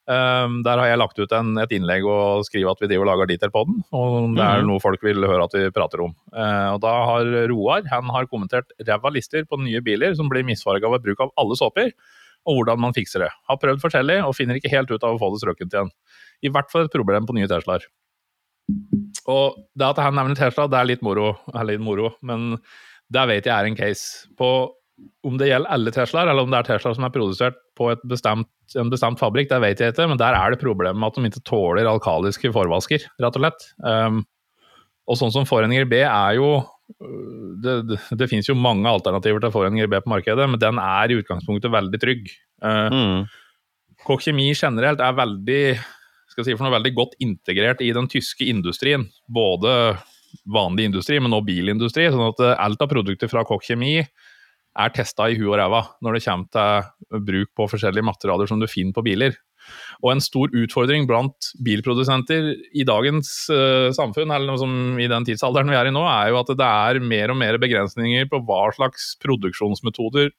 Um, der har jeg lagt ut en, et innlegg og skriver at vi driver og lager detail på den. Og det er mhm. noe folk vil høre at vi prater om. Uh, og da har Roar han har kommentert ræva lister på nye biler som blir misfarga ved bruk av alle såper, og hvordan man fikser det. Har prøvd forskjellig og finner ikke helt ut av å få det strøkent igjen. I hvert fall et problem på nye Teslaer. Og det at han nevner Tesla, det er litt moro, er litt moro men det vet jeg er en case. På om det gjelder alle Teslaer, eller om det er Tesla som er produsert på bestemt, en bestemt fabrikk, det vet jeg ikke, men der er det problemet med at de ikke tåler alkaliske forvasker, rett og slett. Um, og sånn som Foreninger B er jo Det, det, det finnes jo mange alternativer til Foreninger B på markedet, men den er i utgangspunktet veldig trygg. Uh, mm. Kjemi generelt er veldig skal si noe veldig godt integrert i den tyske industrien. Både vanlig industri, men også bilindustri. sånn at alt av produkter fra Kokk Kjemi er testa i huet og ræva når det kommer til bruk på forskjellige materialer som du finner på biler. Og en stor utfordring blant bilprodusenter i dagens uh, samfunn, eller som i den tidsalderen vi er i nå, er jo at det er mer og mer begrensninger på hva slags produksjonsmetoder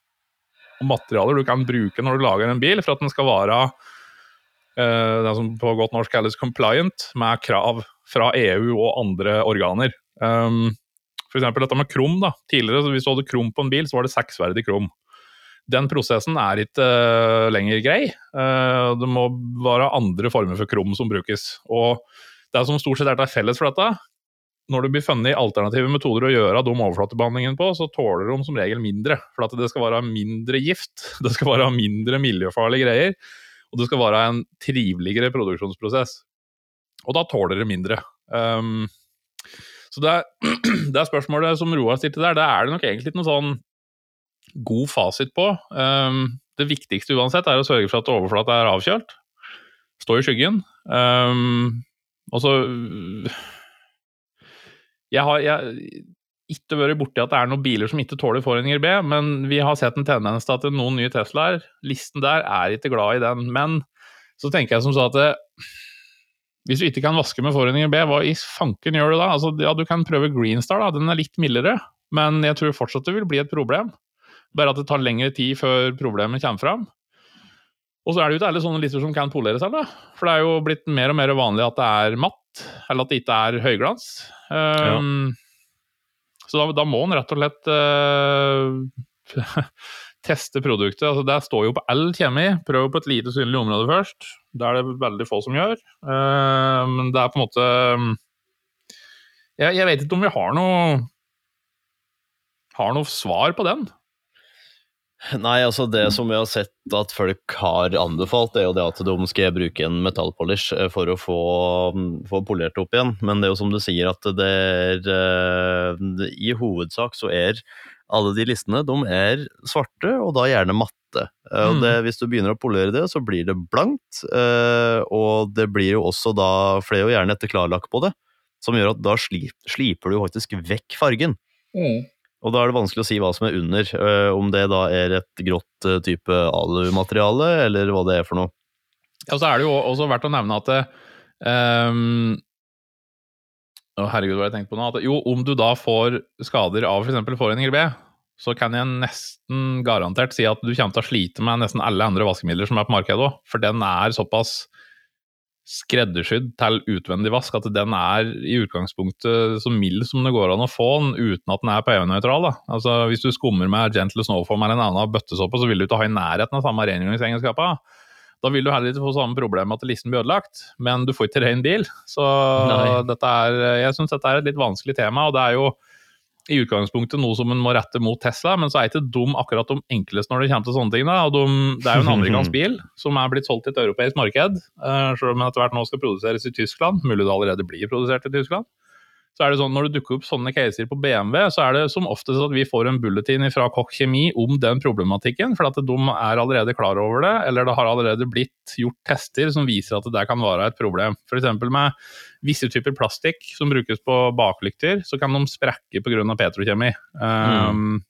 og materialer du kan bruke når du lager en bil, for at den skal være uh, det som på godt norsk kalles compliant med krav fra EU og andre organer. Um, F.eks. dette med krom. da. Tidligere, Hvis du hadde krom på en bil, så var det seksverdig krom. Den prosessen er ikke uh, lenger grei. Uh, det må være andre former for krom som brukes. Og det som stort sett er felles for dette, når det blir funnet alternative metoder å gjøre de overflatebehandlingene på, så tåler de som regel mindre. For at det skal være mindre gift, det skal være mindre miljøfarlige greier, og det skal være en triveligere produksjonsprosess. Og da tåler det mindre. Um, så det er, det er, spørsmålet som Roar stilte der, det er det nok egentlig ikke noen sånn god fasit på. Um, det viktigste uansett er å sørge for at overflata er avkjølt. Stå i skyggen. Um, og så jeg har jeg, ikke vært borti at det er noen biler som ikke tåler forhenger B, men vi har sett en tendens til at noen nye Teslaer, listen der, er ikke glad i den. Men så tenker jeg som så at hvis du ikke kan vaske med forhindringer B, hva i fanken gjør du da? Altså, ja, du kan prøve Greenstar, da, den er litt mildere, men jeg tror fortsatt det vil bli et problem. Bare at det tar lengre tid før problemet kommer fram. Og så er det jo ikke alle sånne lister som kan polere seg, da. for det er jo blitt mer og mer vanlig at det er matt, eller at det ikke er høyglans. Um, ja. Så da, da, må en rett og slett uh, teste produktet. Altså, det står jo på all kjemi. Prøv på et lite synlig område først. Det er det veldig få som gjør. Uh, men det er på en måte jeg, jeg, vet ikke om vi har noe har noe svar på den. Nei, altså det som vi har sett at folk har anbefalt, er jo det at de skal bruke en metallpolish eh, for å få, få polert opp igjen. Men det er jo som du sier, at det er eh, I hovedsak så er alle de listene de er svarte, og da gjerne matte. Eh, og det, mm. hvis du begynner å polere det, så blir det blankt. Og det blir jo også da flere og gjerne etter klarlakk på det, som gjør at da sliper du faktisk vekk fargen. Mm. Og da er det vanskelig å si hva som er under, uh, om det da er et grått type alumateriale, eller hva det er for noe. Ja, så er det jo også verdt å nevne at det, um, å, herregud, hva jeg tenkt på nå. At, jo, om du da får skader av f.eks. For forurensning B, så kan jeg nesten garantert si at du kommer til å slite med nesten alle andre vaskemidler som er på markedet òg. For den er såpass skreddersydd til utvendig vask at den er i utgangspunktet så mild som det går an å få den uten at den er pH-nøytral. Altså, hvis du skummer med Gentle Snowform eller en annen bøttesåpe, så vil du ikke ha i nærheten av samme rengjøringsegenskaper. Da vil du heller ikke få samme problem at listen blir ødelagt, men du får ikke ren bil. Så er, jeg syns dette er et litt vanskelig tema. og det er jo i utgangspunktet noe som en må rette mot Tesla, men så er ikke dum akkurat de enkleste når det kommer til sånne ting. Da. De, det er jo en amerikansk bil som er blitt solgt i et europeisk marked, uh, selv om den etter hvert nå skal produseres i Tyskland. Mulig det allerede blir produsert i Tyskland så er det sånn når det dukker opp sånne caser på BMW, så er det som oftest at vi får en bulletin fra Kokk Kjemi om den problematikken, for at de er allerede klar over det, eller det har allerede blitt gjort tester som viser at det kan være et problem. F.eks. med visse typer plastikk som brukes på baklykter, så kan de sprekke pga. petrokjemi. Mm.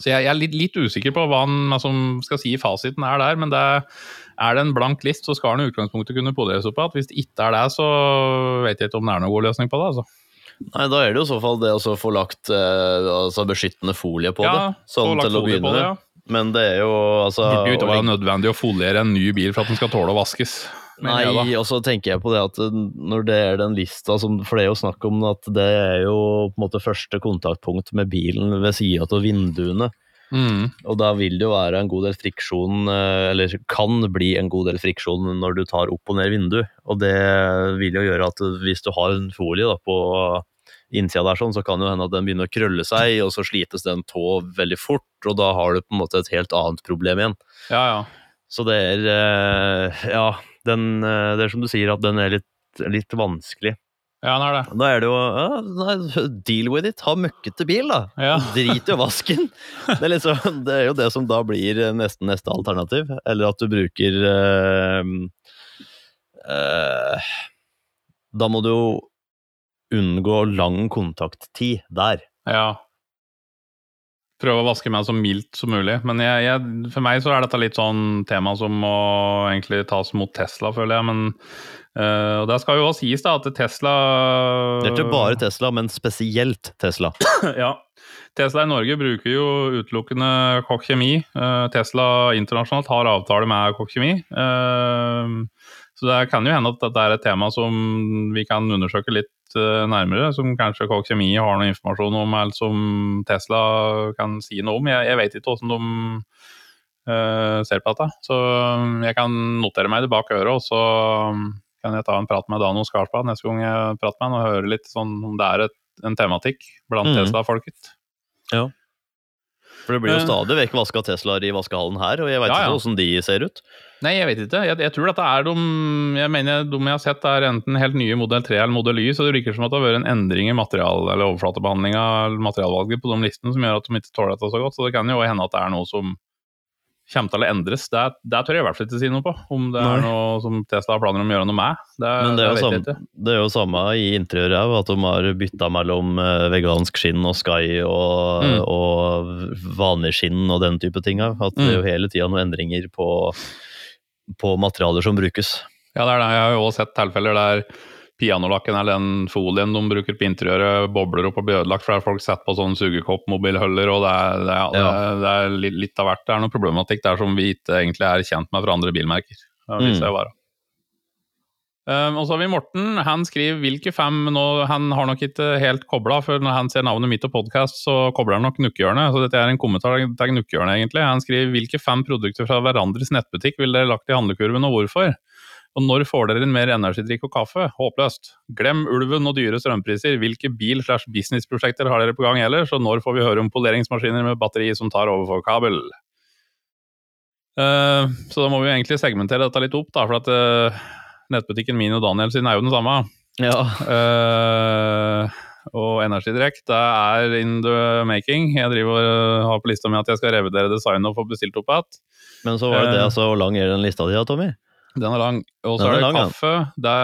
Så jeg, er litt, litt, usikker på hva han altså, skal si fasiten er der, men det er det en blank list, så skal han i utgangspunktet kunne poderes opp igjen. Hvis det ikke er det, så vet jeg ikke om det er noen god løsning på det. altså. Nei, Da er det jo i så fall det å få lagt eh, altså beskyttende folie på ja, det. Sånn til å begynne med. Ja. Men det er jo altså burde jo ikke være nødvendig å foliere en ny bil for at den skal tåle å vaskes. Nei, og så tenker jeg på det at når det er den lista som For det er jo snakk om at det er jo på en måte første kontaktpunkt med bilen ved sida av vinduene. Mm. Og da vil det jo være en god del friksjon, eh, eller kan bli en god del friksjon når du tar opp og ned vindu. Og det vil jo gjøre at hvis du har en folie da, på innsida der, sånn, så kan det hende at den begynner å krølle seg, og så slites den tå veldig fort, og da har du på en måte et helt annet problem igjen. Ja, ja. Så det er eh, Ja, den, eh, det er som du sier, at den er litt, litt vanskelig. Ja, den er det. Da er det jo ja, Deal with it. Ha møkkete bil, da. Ja. Drit i vasken. Det er, liksom, det er, jo det som da blir nesten neste alternativ. Eller at du bruker øh, øh, Da må du jo unngå lang kontakttid der. Ja. Prøve å vaske meg så mildt som mulig. Men jeg, jeg, for meg så er dette litt sånn tema som må egentlig tas mot Tesla, føler jeg. Men uh, det skal jo også sies da at Tesla Det er ikke bare Tesla, men spesielt Tesla. ja. Tesla i Norge bruker jo utelukkende Kokk Kjemi. Uh, Tesla internasjonalt har avtale med Kokk Kjemi. Uh, så det kan jo hende at dette er et tema som vi kan undersøke litt litt eh, nærmere, som kanskje Kåk Kjemi har noe informasjon om, eller som Tesla kan si noe om. Jeg, jeg vet ikke hvordan de uh, ser på dette. Så um, jeg kan notere meg det bak øret, og så kan jeg ta en prat med Dano Skarspa neste gang jeg prater med han, og høre litt sånn om det er et, en tematikk blant mm. Tesla-folket. For det blir jo Eh. stadig vekk vaska Teslaer i vaskehallen her, og jeg veit Ja, ja. ikke åssen de ser ut. Nei, jeg vet ikke. Jeg, jeg tror dette er de Jeg mener de jeg har sett er enten helt nye Modell 3 eller Modell Y, så det virker som at det har vært en endring i material, eller overflatebehandlinga eller materialvalget på de listene som gjør at de ikke tåler dette så godt. Så det kan jo hende at det er noe som kommer til å endres. Det, det tør jeg i hvert fall ikke si noe på. Om det Nei. er noe som Tesla har planer om å gjøre noe med. Det, Men det er, jeg samme, det er jo samme i interiøret òg, at de har bytta mellom eh, vegansk skinn og Sky og, Mm. og vanlig skinn og den type ting. òg. At det er jo hele tida noen endringer på, på materialer som brukes. Ja, det er det. Jeg har jo også sett tilfeller der pianolakken eller den folien de bruker på interiøret, bobler opp og blir ødelagt fordi folk setter på sånn sugekoppmobilhuller, og det er, det, er, det, er, det er litt, av hvert. Det er noe problematikk der som vi ikke egentlig er kjent med fra andre bilmerker. Det viser seg å. Um, og så har vi Morten. Han skriver hvilke fem nå, Han har nok ikke helt kobla, for når han ser navnet mitt og podkast, så kobler han nok Nukkehjørnet. Så dette er en kommentar til Nukkehjørnet, egentlig. Han skriver hvilke fem produkter fra hverandres nettbutikk ville dere lagt i handlekurven, og hvorfor? Og når får dere inn mer energidrikk og kaffe? Håpløst. Glem ulven og dyre strømpriser. Hvilke bil- slash businessprosjekter har dere på gang ellers? Og når får vi høre om poleringsmaskiner med batteri som tar over for kabel? Uh, så da må vi egentlig segmentere dette litt opp, da, for at uh, nettbutikken min og Daniel sin er jo den samme. Ja, Uh, og energidrikk, det er in the making. Jeg driver og har på lista mi at jeg skal revidere designet og få bestilt opp igjen. Men så var det det, altså, hvor lang er den lista di da, Tommy? Den er lang. Og så er det kaffe. Det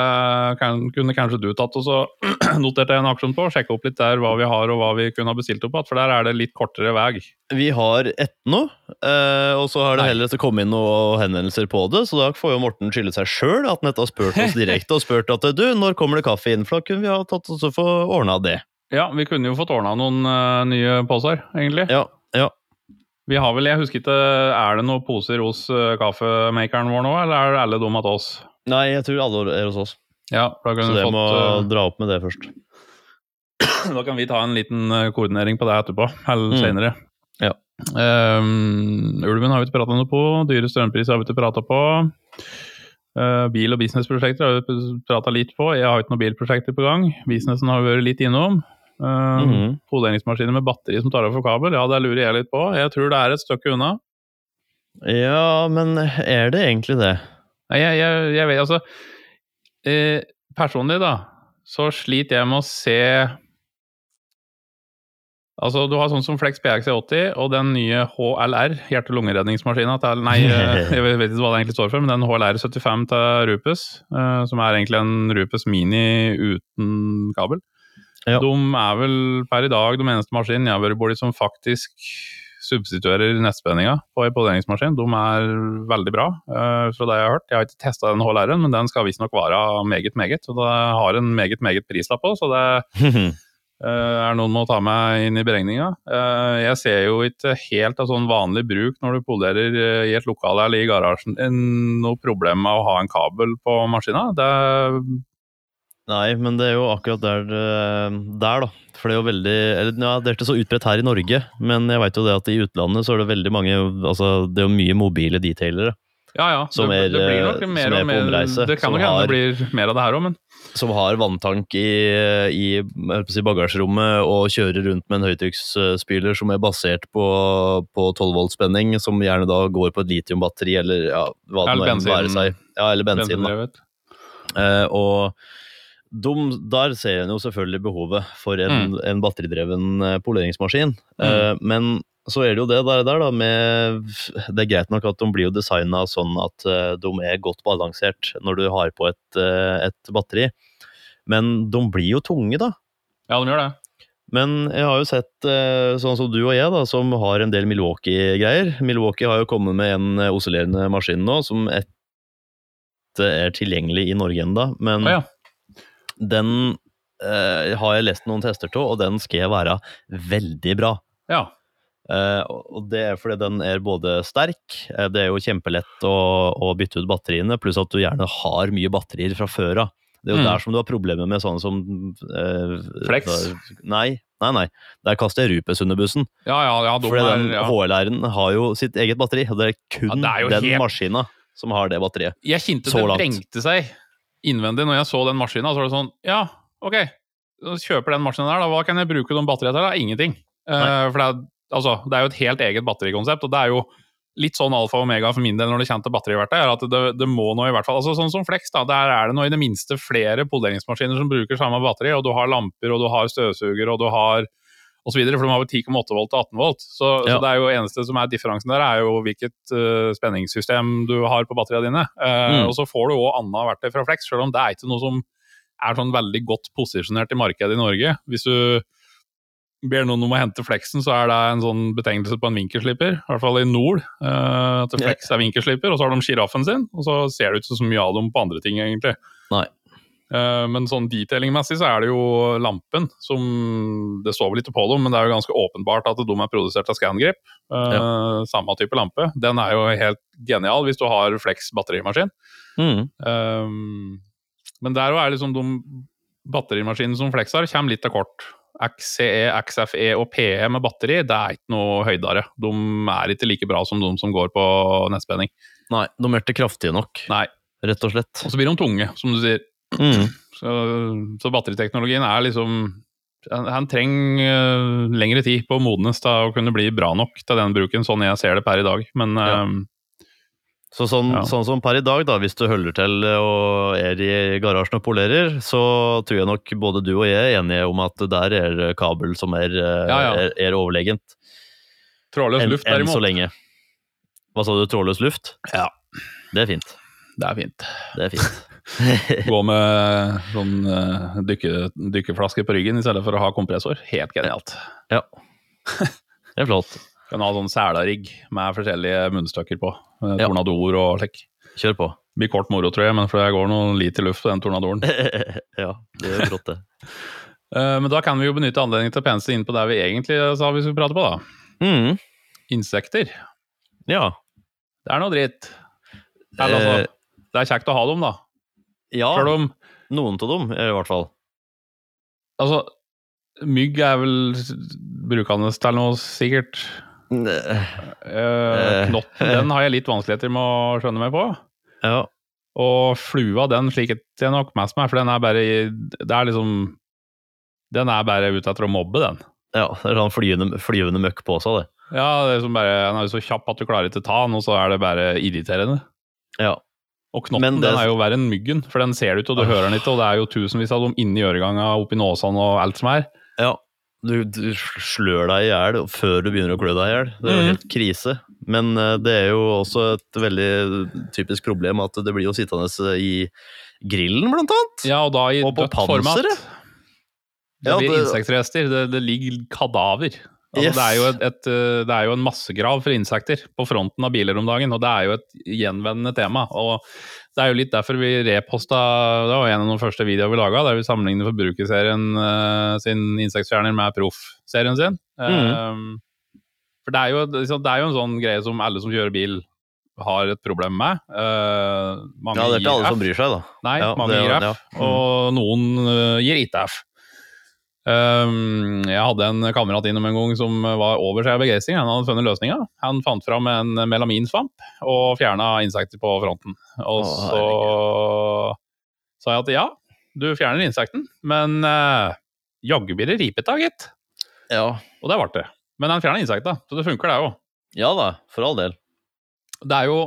kan, kunne kanskje du tatt og så notert jeg en aksjon på. Sjekke opp litt der hva vi har og hva vi kunne ha bestilt opp igjen, for der er det litt kortere vei. Vi har ett nå, og så har det heller ikke kommet inn noen henvendelser på det, så da får jo Morten skylde seg sjøl at han har spurt oss direkte og spurt at du, når kommer det kaffe inn, for da kunne vi ha tatt oss og få ordna det. Ja, vi kunne jo fått ordna noen eh, nye poser, egentlig. Ja. Vi har vel, jeg husker ikke, er det noen poser hos uh, kaffemakeren vår nå, eller er det alle dumme hos oss? Nei, jeg tror alle er hos oss, Ja, da så kunne vi det fått må eh, dra opp med det først. Da kan vi ta en liten eh, koordinering på det etterpå, eller Mm. senere. Ja. Um, ulven har vi ikke prata noe på, dyre strømpriser har vi ikke prata på. Uh, bil- og businessprosjekter har vi prata litt på. Jeg har ikke noen bilprosjekter på gang. Businessen har vi vært litt innom. Uh, -hmm. Poleringsmaskiner med batteri som tar over for kabel, ja det lurer jeg litt på. Jeg tror det er et stykke unna. Ja, men er det egentlig det? Nei, jeg, jeg, jeg vet altså eh, Personlig, da, så sliter jeg med å se Altså, du har sånn som Flex PXC80 og den nye HLR, hjerte-lungeredningsmaskina til Nei, eh, jeg vet ikke hva det egentlig står for, men den HLR75 til Rupes, eh, som er egentlig en Rupes Mini uten kabel. Ja. De er vel per i dag de eneste maskinene jeg har vært borti som faktisk substituerer nettspenninga på en poleringsmaskin. De er veldig bra, uh, fra det jeg har hørt. Jeg har ikke testa den HLR-en, men den skal visstnok være meget, meget. Og det har en meget, meget prislapp på, så det uh, er noen må ta meg inn i beregninga. Uh, jeg ser jo ikke helt av sånn vanlig bruk når du polerer i et lokale eller i garasjen noe problem med å ha en kabel på maskina. Det, Nei, men det er jo akkurat der, det- der da. For det er jo veldig eller, ja, Det er ikke så utbredt her i Norge, men jeg vet jo det at i utlandet så er det veldig mange altså Det er jo mye mobile detailere ja ja, Som det, er, det blir nok eh, mer som er og på mer omreise, Det kan nok hende det blir mer av det her òg, men som har vanntank i, i bagasjerommet og kjører rundt med en høytrykksspyler som er basert på, på 12 volt spenning, som gjerne da går på et litiumbatteri eller ja, hva det nå enn bensin. være seg. Ja, eller bensin. Da. bensindrevet. Eh, og de, der ser en jo selvfølgelig behovet for en, en batteridreven poleringsmaskin. poleringsmaskin. Eh, men så er det jo det der, der da med Det er greit nok at de blir jo designa sånn at eh, de er godt balansert når du har på et, eh, et batteri. Men de blir jo tunge, da. Ja, de gjør det. Men jeg har jo sett, eh, sånn som du og jeg, da, som har en del Milwaukee-greier. Milwaukee har jo kommet med en eh, oscillerende maskin nå, som ikke er tilgjengelig i Norge ennå. Men Å ja. Den eh, har jeg lest noen tester av, og den skal være veldig bra. ja. Eh, og det er fordi den er både sterk, eh, det er jo kjempelett å, å bytte ut batteriene, pluss at du gjerne har mye batterier fra før av. Det er jo Mm. der som du har problemer med sånne som eh, Flex? da- Nei, nei, nei. Der kaster jeg Rupes under bussen. Ja, ja, ja. Fordi den ja. HL-æren har jo sitt eget batteri, og det er kun Ja, det er den helt- maskina som har det batteriet. Jeg kjente Så det langt. vrengte seg innvendig når jeg så den maskina. Så var det sånn Ja, ok, kjøper den maskinen der, da. Hva kan jeg bruke de batteriene til? da? Ingenting. Uh, for det er, altså, det er jo et helt eget batterikonsept, og det er jo litt sånn alfa og omega for min del når det kommer til batteriverktøy, er at det, det må nå i hvert fall altså Sånn som Flex, da, der er det nå i det minste flere poleringsmaskiner som bruker samme batteri, og du har lamper, og du har støvsuger, og du har videre, for de har jo 10,8 volt til 18 volt. Så, Ja. så det er jo eneste som er differansen der, er jo hvilket uh, spenningssystem du har på batteriene dine. Uh, Mm. Og så får du òg annet verktøy fra Flex, selv om det er ikke noe som er sånn veldig godt posisjonert i markedet i Norge. Hvis du ber noen om å hente Flexen, så er det en sånn betegnelse på en vinkelsliper, i hvert fall i nord. Uh, at Flex er vinkelsliper, og så har de sjiraffen sin, og så ser det ut som så mye av dem på andre ting, egentlig. Nei. Eh, Men sånn detailingmessig så er det jo lampen som Det står vel ikke på dem, men det er jo ganske åpenbart at de er produsert av Scangrip. Eh, Samme type lampe. Den er jo helt genial hvis du har Flex batterimaskin. Mm. Um, men der er liksom de batterimaskinene som Flex har, kommer litt til kort. XCE, XFE og PE med batteri, det er ikke noe høydere. De er ikke like bra som de som går på nettspenning. Nei, de er ikke kraftige nok, Nei. rett og slett. Og så blir de tunge, som du sier. Mm. Så, så batteriteknologien er liksom Han trenger eh, lengre tid på å modnes til å kunne bli bra nok til den bruken, sånn jeg ser det per i dag. Men Ja. um, Så sånn, Ja. sånn som per i dag, da, hvis du holder til og er i garasjen og polerer, så tror jeg nok både du og jeg er enige om at der er kabel som er, eh, Ja, ja. er, er overlegent. trådløs en, luft, enn så derimot, lenge. Hva sa du, trådløs luft? Ja. Det er fint. det er fint. Det er fint. Gå med sånn uh, dykke, dykkeflaske på ryggen i stedet for å ha kompressor. Helt genialt. ja. Det er flott. Kan ha sånn selarigg med forskjellige munnstykker på. eh, Ja. Tornadoer og slik. Kjør på. Det Blir kort moro, tror jeg, men for det går noen liter luft på den tornadoren. ja, det er brått det. Eh, men da kan vi jo benytte anledningen til å pense inn på det vi egentlig sa vi skulle prate på, da. Mm. Insekter. Ja. Det er noe dritt. Eller, altså, Eh, det er kjekt å ha dem, da. Ja, om noen av dem i hvert fall. Altså, mygg er vel brukende til noe, sikkert. Uh, knotten, den har jeg litt vanskeligheter med å skjønne meg på. Ja. Og flua, den sliker jeg nok mest med, for den er bare Det er liksom Den er bare ute etter å mobbe, den. ja, det er sånn flyvende, flyvende møkk på seg, det. Ja, det er som bare, Den er så kjapp at du klarer ikke ta den, og så er det bare irriterende. Ja. Og knotten det- den er jo verre enn myggen, for den ser du ikke, og du oh. hører den ikke, og det er jo tusenvis av dem inni øreganga, oppi nåsene og alt som er. Ja, du, du slør deg i hjel før du begynner å klø deg i hjel. Det er jo Mhm. helt krise. Men eh, det er jo også et veldig typisk problem at det blir jo sittende i grillen, blant annet. Ja, og da i Og på dødt format. panseret. Det Ja, blir det- insektrester, det, det ligger kadaver. Altså, Yes. det, er jo et, et, eh, det er jo en massegrav for insekter på fronten av biler om dagen, og det er jo et gjenvendende tema. og Det er jo litt derfor vi reposta Det var en av de første videoene vi laga, der vi sammenligner Forbrukerserien uh, sin Insektfjerner med proffserien sin. Mm. Eh, for det er, jo, liksom, det er jo en sånn greie som alle som kjører bil, har et problem med. Uh, Ja, det er ikke alle F. som bryr seg, da. Nei, Ja, mange det- gir F, ja. Mm. og noen uh, gir ikke F. Um, jeg hadde en kamerat innom en gang som var over seg av begeistring. Han hadde funnet løsninga. Han fant fram en melaminsvamp og fjerna insekter på fronten. Og Åh, så sa jeg at ja, du fjerner insekten, men uh, jaggu blir det ripete, gitt. Ja. Og det ble det. Men han fjerna insekta, så det funker, det òg. ja da, for all del. Det er jo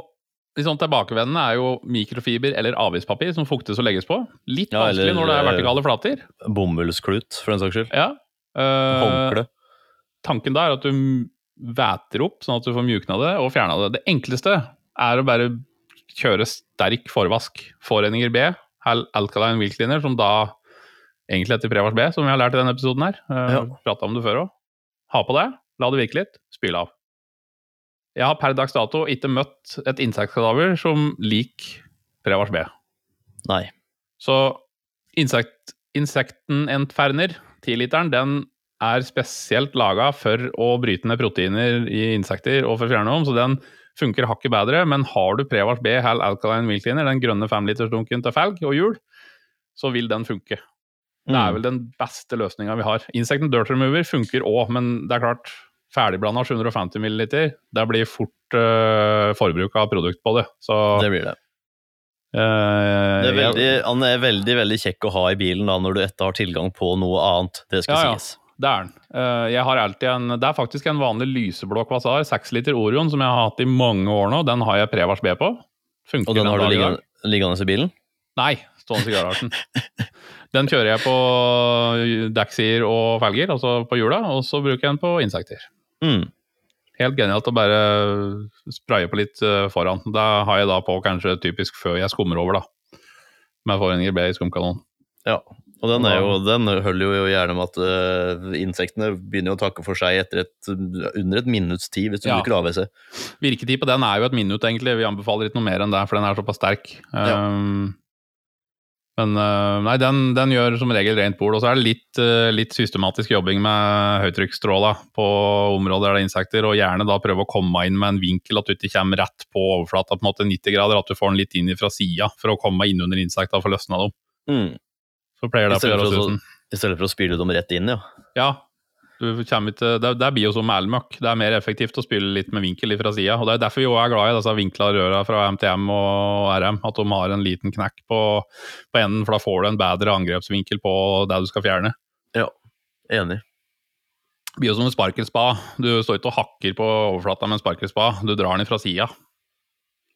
litt sånn tilbakevendende er jo mikrofiber eller avispapir som fuktes og legges på. Litt Ja, vanskelig eller, når det er eh, vertikale flater. Bomullsklut, for den saks skyld. Ja. Eh, Håndkle. tanken da er at du væter opp, sånn at du får mjukna det og fjerna det. Det enkleste er å bare kjøre sterk forvask. Foreninger B, Alkaline Wheel Cleaner, som da egentlig heter Prevars B, som vi har lært i denne episoden her. Uh, Ja. Prata om det før òg. Ha på det, la det virke litt, spyle av. Jeg har per dags dato ikke møtt et insektkadaver som lik Prevars B. Nei. Så insekt, insekten entferner, 10-literen, den er spesielt laga for å bryte ned proteiner i insekter og for å fjerne dem, så den funker hakket bedre. Men har du Prevars B Hal Alkaline Milk Cleaner, den grønne femlitersdunken til felg og hjul, så vil den funke. Det er vel den beste løsninga vi har. Insekten Dirt Remover funker òg, men det er klart ferdigblanda 750 ml, det blir fort uh, forbruk av produkt på det. Så Det blir det. uh, det er veldig, han er veldig veldig kjekk å ha i bilen da, når du etter har tilgang på noe annet. Det skal Ja, ja. Det er den. Uh, jeg har alltid en, det er faktisk en vanlig lyseblå Kvasar, 6 liter Orion, som jeg har hatt i mange år nå. Den har jeg Prevars B på. Funker Og den har du liggende, liggende i bilen? Nei, stående i garasjen. den kjører jeg på dekksider og felger, altså på hjula, og så bruker jeg den på insekter. Mm. Helt genialt å bare spraye på litt eh, foran. Da har jeg da på kanskje typisk før jeg skummer over, da. Med forhenger B i skumkanonen. Ja. Og den, er jo, den holder jo gjerne med at uh, insektene begynner å takke for seg etter et, under et minutts tid, hvis du Ja. bruker AWC. Virketid på den er jo et minutt, egentlig. Vi anbefaler ikke noe mer enn det, for den er såpass sterk. Ja. Um, men uh, nei, den, den gjør som regel rent bord. Og så er det litt, uh, litt systematisk jobbing med høytrykksstråla på områder der det er insekter, og gjerne da prøve å komme inn med en vinkel at du ikke kommer rett på overflata, på en måte 90 grader, at du får den litt inn fra sida for å komme inn under insekta og få løsna dem. Mm. Så pleier det å gjøre susen. I stedet for å spyle dem rett inn, ja. Ja. Ikke, det, det blir jo som elmøkk. Det er mer effektivt å spille litt med vinkel fra sida. Det er derfor vi også er glad i disse vinkla røra fra MTM og RM. At de har en liten knekk på, på enden, for da får du en bedre angrepsvinkel på det du skal fjerne. Ja, Enig. Det blir jo som en sparkelspa. Du står ikke og hakker på overflata med en sparkelspa. Du drar den fra sida.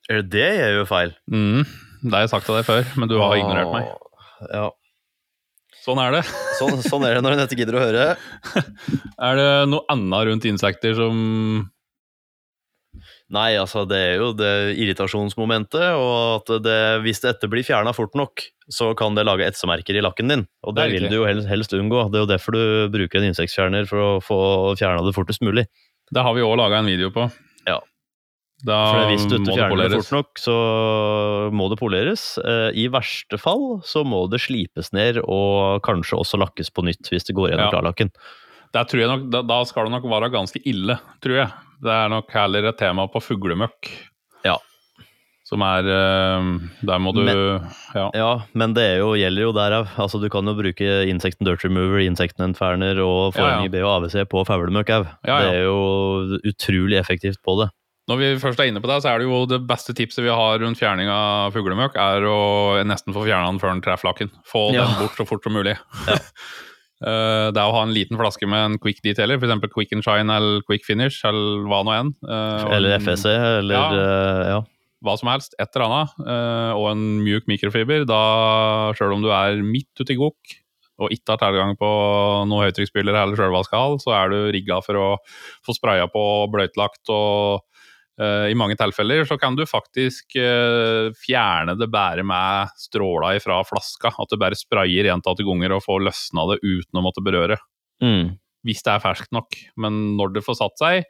Det det gjør feil? Mm, det har jeg sagt til deg før, men du har ignorert meg. Ja. Sånn er det. Sånn, sånn er det når en ikke gidder å høre. Er det noe annet rundt insekter som Nei, altså det er jo det irritasjonsmomentet, og at det, hvis dette blir fjerna fort nok, så kan det lage etsemerker i lakken din. Og det, Det vil du jo helst, helst unngå. Det er jo derfor du bruker en insektfjerner, for å få fjerna det fortest mulig. Det har vi òg laga en video på. Ja. Da For hvis du ikke fjerner det fort nok, så må det poleres. Eh, I verste fall så må det slipes ned, og kanskje også lakkes på nytt hvis det går gjennom Ja. klarlakken. Der tror jeg nok, da, da skal det nok være ganske ille, tror jeg. Det er nok heller et tema på fuglemøkk. Ja. Som er eh, Der må du Men- ja. Ja, men det er jo, gjelder jo derav. Altså, du kan jo bruke insekten Dirt Remover, insekten enferner og Ja, ja. forhengig B og AVC på fuglemøkk òg. Ja, ja. Det er jo utrolig effektivt på det. Når vi først er inne på det, så er det jo det beste tipset vi har rundt fjerning av fuglemøkk, er å nesten få fjerna den før den treffer lakken. Få Ja. den bort så fort som mulig. Ja. det er å ha en liten flaske med en quick detailer, f.eks. quick and shine eller quick finish, eller hva nå enn. eh, Eller FSC, eller Ja. eh, ja. hva som helst, et eller annet, eh, og en mjuk mikrofiber, da sjøl om du er midt ute i gokk og ikke har tilgang på noe høytrykksspyler eller sjølvaskehall, så er du rigga for å få spraya på bløtlagt og eh, i mange tilfeller så kan du faktisk eh, fjerne det bare med stråla ifra flaska. At du bare sprayer gjentatte ganger og får løsna det uten å måtte berøre Mm. hvis det er ferskt nok. Men når det får satt seg,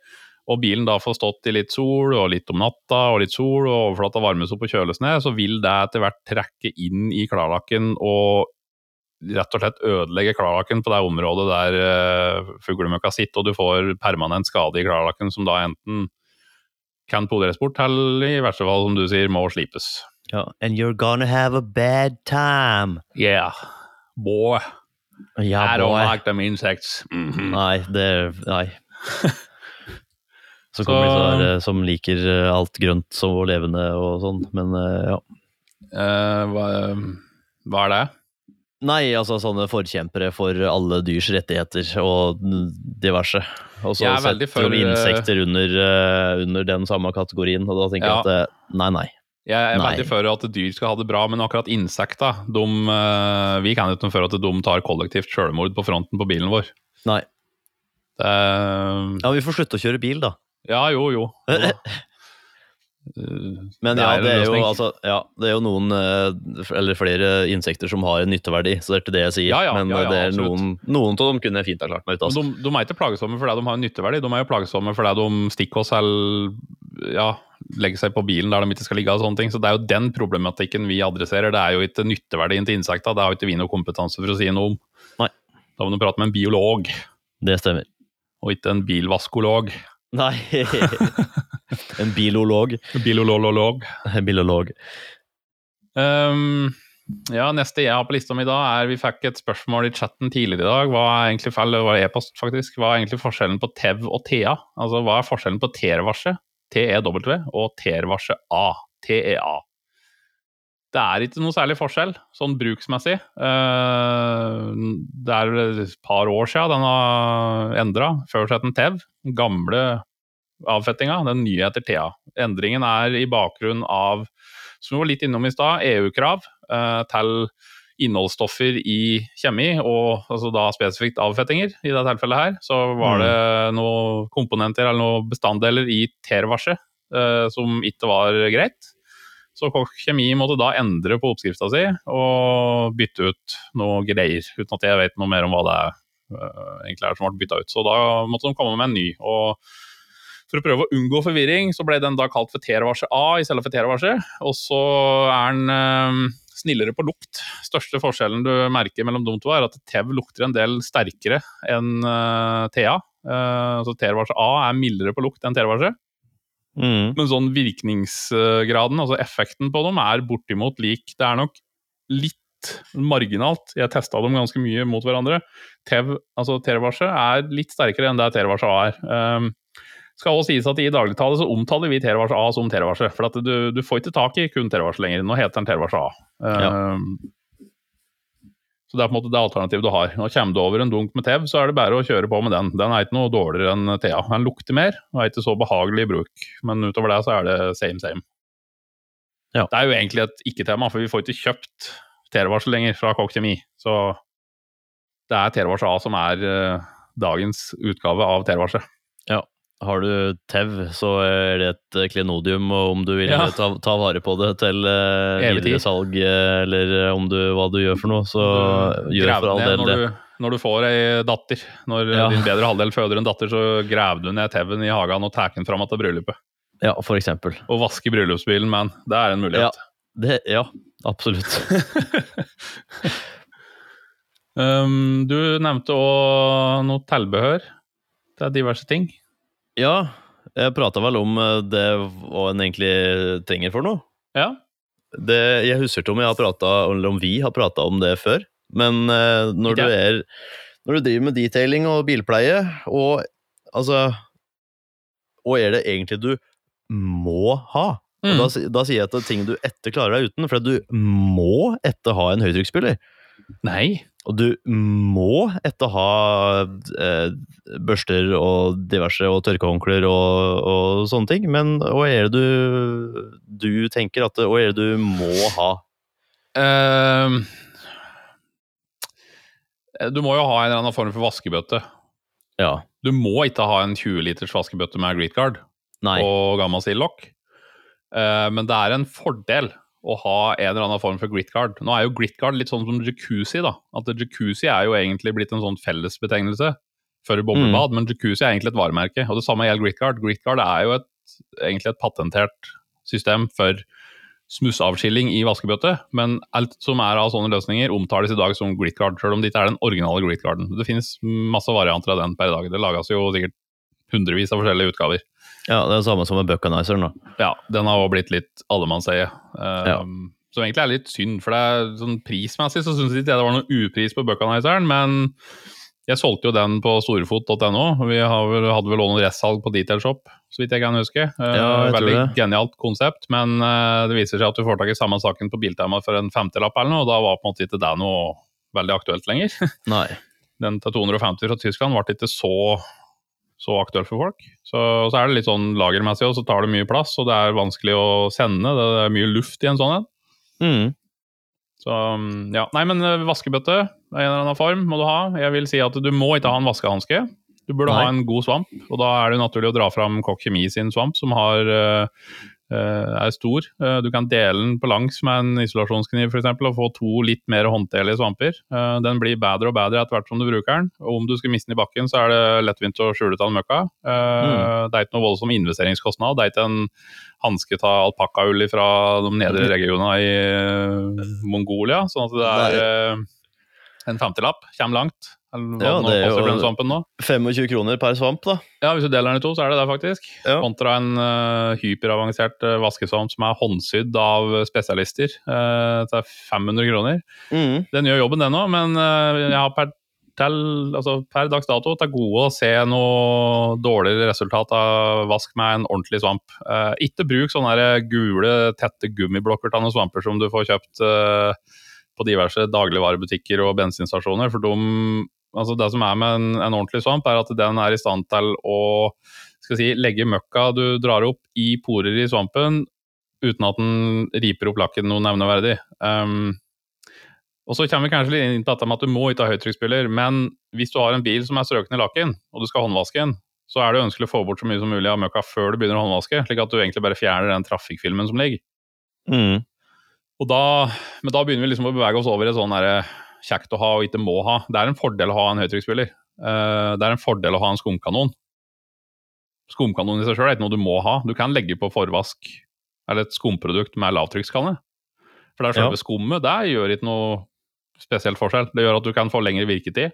og bilen da får stått i litt sol, og litt om natta, og litt sol, og overflata varmes opp og kjøles ned, så vil det etter hvert trekke inn i klarlakken og rett og slett ødelegge klarlakken på det området der uh, fuglemøkka sitter, og du får permanent skade i klarlakken som da enten kan poleres bort, eller i verste fall, som du sier, må slipes. ja. And you're gonna have a bad time. Yeah, boy, Ja, I don't boy. like them insects. Mhm. Nei, det Nei. Så kommer Så- disse eh, som liker eh, alt grønt som levende og sånn, men eh, ja. Uh, hva, hva er det? Nei, altså sånne forkjempere for alle dyrs rettigheter og diverse. Og så er setter de for, insekter under, eh, under den samme kategorien, og da tenker Ja. jeg at nei, nei. Jeg er Nei. veldig for at dyr skal ha det bra, men akkurat insekta de, eh, Vi kan ikke for at de tar kollektivt sjølmord på fronten på bilen vår. Nei. Det, Ja, vi får slutte å kjøre bil, da. ja, jo, jo. jo. Eh, Men ja, det jo, altså, ja, det er jo noen, eh, eller flere insekter som har en nytteverdi, så det er ikke det jeg sier. Ja, ja, Men ja, det er noen, noen av dem kunne jeg fint ha klart meg ut av. Altså. de, de er ikke plagsomme fordi de har en nytteverdi, de er jo plagsomme fordi de stikker oss eller ja, legger seg på bilen der de ikke skal ligge og sånne ting. Så det er jo den problematikken vi adresserer. Det er jo ikke nytteverdien til insekta, det har jo ikke vi noe kompetanse for å si noe om. Nei. Da må du prate med en biolog, Det stemmer. og ikke en bilvaskolog. Nei En bilolog. Bilolololog. Bilolog. Um, Ja, neste jeg har på lista mi da, er Vi fikk et spørsmål i chatten tidligere i dag. Hva er egentlig feil, det var e-post faktisk. Hva er egentlig forskjellen på TEV og TEA? Altså, hva er forskjellen på TER-varset, TEW, og TER-varset A, TEA? Det er ikke noe særlig forskjell, sånn bruksmessig. Eh, det er et par år siden den har endra. Før het den TEV. Gamle avfettinga, den nye etter TEA. Endringen er i bakgrunn av, som vi var litt innom i stad, EU-krav eh, til innholdsstoffer i kjemi, og altså da spesifikt avfettinger. I dette tilfellet her så var det noen komponenter eller noen bestanddeler i TER-varset eh, som ikke var greit. Så Kokk Kjemi måtte da endre på oppskrifta si og bytte ut noe greier, uten at jeg vet noe mer om hva det er, øh, egentlig er som ble bytta ut. Så da måtte de komme med en ny. og for å prøve å unngå forvirring, så ble den da kalt for T-varse A i stedet for T-varse. Og så er den øh, snillere på lukt. Største forskjellen du merker mellom de to, er at TEV lukter en del sterkere enn øh, Thea. Uh, så T-varse A er mildere på lukt enn T-varse. Mm. Men sånn virkningsgraden, altså effekten på dem, er bortimot lik. Det er nok litt marginalt. Jeg testa dem ganske mye mot hverandre. TEV, altså T-varse, er litt sterkere enn det T-varse A er. Um, skal også sies at I dagligtale så omtaler vi T-varse A som T-varse. For at du, du, får ikke tak i kun T-varse lenger. Nå heter den T-varse A. Um, Så det er på en måte det alternativet du har. Nå Kommer du over en dunk med TEV, så er det bare å kjøre på med den. Den er ikke noe dårligere enn TEA. Den lukter mer og er ikke så behagelig i bruk. Men utover det så er det same same. Ja. Det er jo egentlig et ikke-tema, for vi får ikke kjøpt T-varsel lenger fra Kokk Kjemi. Så det er T-varsel A som er uh, dagens utgave av T-varsel. Ja. Har du TEV, så er det et klenodium, og om du vil Ja. ta, ta vare på det til uh, videre salg, eh, eller om du, hva du gjør for noe, så gjør for all del det. når du, når du får ei datter. Når Ja. din bedre halvdel føder en datter, så graver du ned TV-en i hagen og tar den fram til bryllupet. Ja, for eksempel. Og vasker bryllupsbilen, man. Det er en mulighet. Det, ja, absolutt. Um, du nevnte òg noe tilbehør til diverse ting. Ja, jeg prata vel om eh, det hva en egentlig trenger for noe. Ja. Det, jeg husker ikke om jeg har pratet, eller om vi har prata om det før, men eh, når, du er, når du driver med detailing og bilpleie, og altså Hva er det egentlig du må ha? Mm. Da, da sier jeg at det er ting du etter klarer deg uten, for du må etter ha en høytrykksspyler. Nei. Og du må etter ha eh, børster og diverse og tørkehåndklær og, og sånne ting. Men hva er det du, du tenker at Hva er det du må ha? Uh, du må jo ha en eller annen form for vaskebøtte. Ja. Du må ikke ha en 20 liters vaskebøtte med greetguard Nei. og gamma stillokk. Uh, men det er en fordel å ha en eller annen form for gritguard. Nå er jo gritguard litt sånn som jacuzzi. da. At Jacuzzi er jo egentlig blitt en sånn fellesbetegnelse for boblebad, men jacuzzi er egentlig et varemerke. Og det samme gjelder gritguard. Gritguard er jo et, egentlig et patentert system for smussavskilling i vaskebøtte, men alt som er av sånne løsninger, omtales i dag som gritguard, selv om det ikke er den originale gritcarden. Det finnes masse varianter av den per i dag. Det lages jo sikkert hundrevis av forskjellige utgaver. Ja, Det er det samme som med Buckanizeren. da. Ja, den har også blitt litt allemannseie. Um, Ja. Som egentlig er litt synd, for det er sånn prismessig så syns jeg det var noe upris på Buckanizeren, men jeg solgte jo den på storefot.no. Vi har vel, hadde vel også noe restsalg på Detailshop, så vidt jeg kan huske. Uh, Ja, jeg veldig genialt konsept, men uh, det viser seg at du får tak i samme saken på Biltema for en femtelapp eller noe, og da var på en måte ikke det noe veldig aktuelt lenger. Nei. den til 250 fra Tyskland ble ikke så, så aktuelt for folk. Så, så er det litt sånn lagermessig, og så tar det mye plass, og det er vanskelig å sende. Det er mye luft i en sånn en. Mm. Så mm, ja, Nei, men eh, vaskebøtte i en eller annen form må du ha. Jeg vil si at du må ikke ha en vaskehanske. Du burde Nei. ha en god svamp, og da er det naturlig å dra fram Kokk Kjemi sin svamp, som har eh, er stor. Eh, Du kan dele den på langs med en isolasjonskniv eksempel, og få to litt mer håndterlige svamper. Eh, Den blir bedre og bedre etter hvert som du bruker den. Og om du skulle miste den i bakken, så er det lettvint å skjule til av den møkka. Eh, Det er ikke noe voldsom investeringskostnad. Det er ikke en hanske av alpakkaull fra de nedre regionene i eh, Mongolia. Sånn at det er eh, en femtilapp. Kommer langt. Eller Ja, det er jo- koster den svampen nå. 25 kroner per svamp, da. Ja, hvis du deler den i to, så er det det, faktisk. Ja. Kontra en uh, hyperavansert uh, vaskesvamp som er håndsydd av spesialister uh, er 500 kroner. Mm. Den gjør jobben, den òg, men uh, jeg har per, til, altså per dags dato til gode å se noe dårligere resultat av vask med en ordentlig svamp. Eh, ikke bruk sånne gule, tette gummiblokker av noen svamper som du får kjøpt på diverse dagligvarebutikker og bensinstasjoner. For de, altså det som er med en, en ordentlig svamp, er at den er i stand til å skal si, legge møkka du drar opp i porer i svampen, uten at den riper opp lakken noe nevneverdig. Um, og så kommer vi kanskje litt inn på dette med at du må ikke ha høytrykksspyler, men hvis du har en bil som er strøken i lakken, og du skal håndvaske den, så er det ønskelig å få bort så mye som mulig av møkka før du begynner å håndvaske, slik at du egentlig bare fjerner den trafikkfilmen som ligger. Mm. Og da, men da begynner vi liksom å bevege oss over i et sånn derre kjekt å ha og ikke må ha. Det er en fordel å ha en høytrykksspiller. Eh, det er en fordel å ha en skumkanon. Skumkanon i seg sjøl er ikke noe du må ha. Du kan legge på forvask eller et skumprodukt med lavtrykkskanne. For det er selve Ja. skummet, det gjør ikke noe spesielt forskjell. Det gjør at du kan få lengre virketid.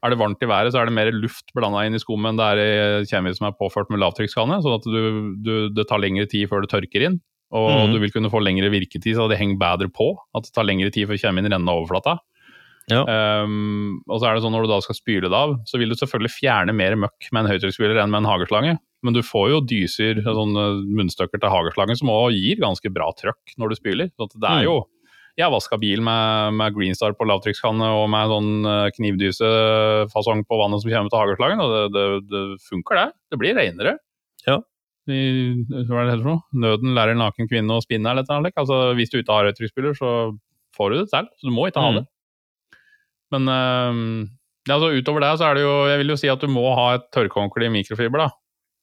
Er det varmt i været, så er det mer luft blanda inn i skummet enn det er i kjemi som er påført med lavtrykkskanne, sånn at du, du, det tar lengre tid før det tørker inn. Og mm. du vil kunne få lengre virketid, så det henger bedre på. At det tar lengre tid før kjemien renner overflata. Ja. Um, og så er det sånn når du da skal spyle det av, så vil du selvfølgelig fjerne mer møkk med en høytrykksspyler enn med en hageslange. Men du får jo dyser, sånne munnstykker til hageslangen, som òg gir ganske bra trøkk når du spyler. Så det er jo Jeg har vaska bil med, med Greenstar på lavtrykkskanne og med sånn eh, knivdysefasong på vannet som kommer til hageslangen, og det, det, det funker, det. Det blir renere. Ja. I, hva er det heter for noe? Nøden lærer en naken kvinne å spinne, eller noe slikt. Altså, hvis du ikke har høytrykksspyler, så får du det selv. Så du må ikke ha Mm. Men eh, ja, altså, utover det så er det jo Jeg vil jo si at du må ha et tørkehåndkle i mikrofiber, da.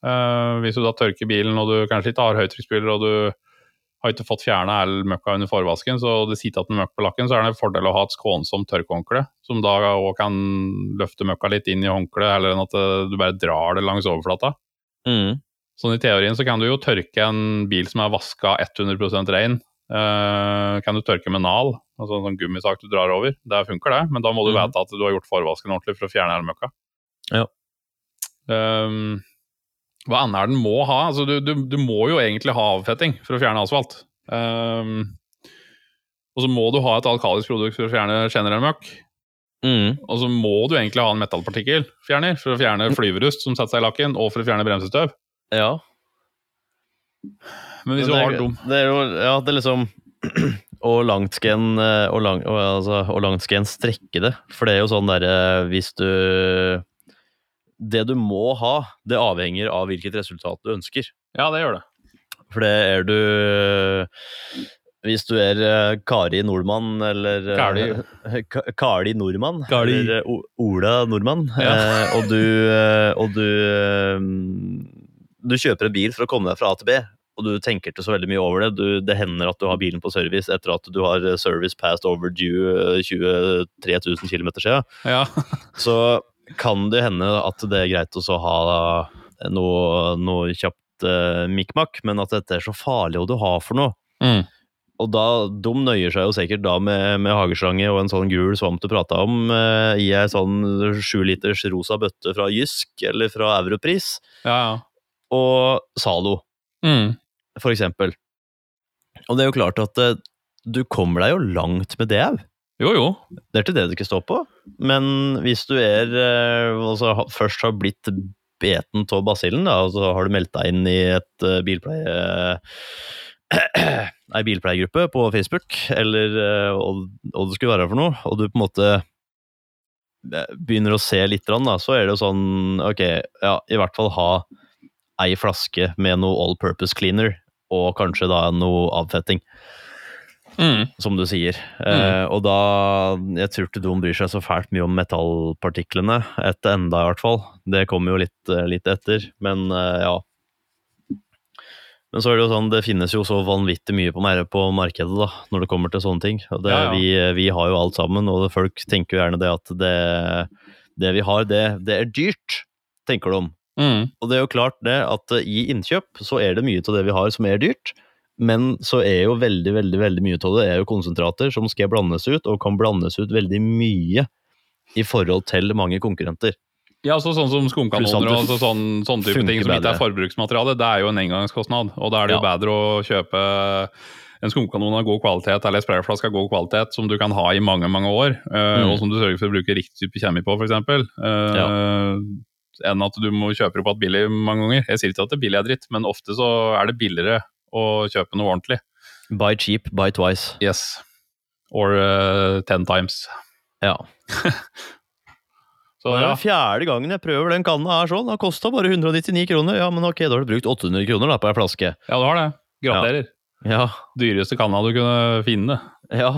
Uh, hvis du da tørker bilen og du kanskje ikke har høytrykksspyler og du har ikke fått fjerna all møkka under forvasken, så det sitter igjen møkk på lakken, så er det en fordel å ha et skånsomt tørkehåndkle, som da òg kan løfte møkka litt inn i håndkleet, heller enn at eh, du bare drar det langs overflata. Mm. Sånn i teorien så kan du jo tørke en bil som er vaska 100% rein. Eh, kan du tørke med nal, altså en sånn gummisak du drar over. Det funker det, men da må du mm. vite at du har gjort forvasken ordentlig for å fjerne hele møkka. Ja. Um, hva annet er den må ha? Altså, du, du, du må jo egentlig ha avfetting for å fjerne asfalt. Um, og så må du ha et alkalisk produkt for å fjerne generell møkk. Mm. Og så må du egentlig ha en metallpartikkelfjerner for å fjerne flyverust som setter seg i lakken, og for å fjerne bremsestøv. Ja. Men hvis du har dum det er jo Ja, det er liksom Og langt skal en eh, og lang, og, altså, og langt skal en strekke det. For det er jo sånn derre Hvis du Det du må ha, det avhenger av hvilket resultat du ønsker. Ja, det gjør det. For det er du Hvis du er eh, Kari Nordmann eller eh, Kali. Kali Nordmann, Kali. eller eh, Ola Nordmann, Ja. eh, og du, eh, og du eh, Du kjøper en bil for å komme deg fra A til B, og du tenker ikke så veldig mye over det. Du, det hender at du har bilen på service etter at du har eh, service past overdue eh, 23 000 km siden. Ja. Så kan det hende at det er greit å ha noe, noe kjapt uh, mikmak, men at dette er så farlig å du har for noe. Mm. Og da, De nøyer seg jo sikkert da med, med hageslange og en sånn gul svamp du prata om, eh, i ei sånn sjuliters rosa bøtte fra Jysk eller fra Europris, Ja, ja. Og Zalo, Mm. for eksempel. Og det er jo klart at uh, du kommer deg jo langt med det òg. Jo, jo. Det er til det du ikke står på. Men hvis du er uh, altså, først har blitt beten av basillen, da, og så har du meldt deg inn i et uh, bilpleie... Ei bilpleiegruppe på Facebook, eller hva det skulle være for noe, og du på en måte begynner å se litt, da, så er det jo sånn Ok, ja, i hvert fall ha ei flaske med noe all purpose cleaner, og kanskje da noe avfetting Mm. som du sier. Eh, og da Jeg tror ikke de bryr seg så fælt mye om metallpartiklene. Etter enda, i hvert fall. Det kommer jo litt, eh, litt etter, men eh, ja. Men så er det jo sånn, det finnes jo så vanvittig mye på, på markedet da, når det kommer til sånne ting. Det, Ja, ja. Vi, vi har jo alt sammen, og folk tenker jo gjerne det at det, det vi har, det, det er dyrt, tenker de. Mm. Og det er jo klart det at eh, i innkjøp så er det mye av det vi har som er dyrt, men så er jo veldig, veldig veldig mye av det er jo konsentrater som skal blandes ut, og kan blandes ut veldig mye i forhold til mange konkurrenter. Ja, altså sånn som skumkanoner og sånn, sånn type ting som ikke er forbruksmateriale, det er jo en engangskostnad. Og da er det jo Ja. bedre å kjøpe en skumkanon av god kvalitet eller sprayflaske av god kvalitet som du kan ha i mange mange år, eh, Mm. og som du sørger for å bruke riktig type kjemi på, f.eks. Uh, Enn at du må kjøpe det på billig mange ganger. Jeg sier ikke at det billig er dritt, men ofte så er det billigere å kjøpe noe ordentlig. Buy cheap, buy twice. Yes. Or uh, ten times. Ja. Så Det er ja, fjerde gangen jeg prøver den kanna her sånn. Den kosta bare 199 kroner. Ja, men ok, da har du brukt 800 kroner da på ei flaske. ja du har det. Gratulerer. Ja. Dyreste kanna du kunne finne. Ja.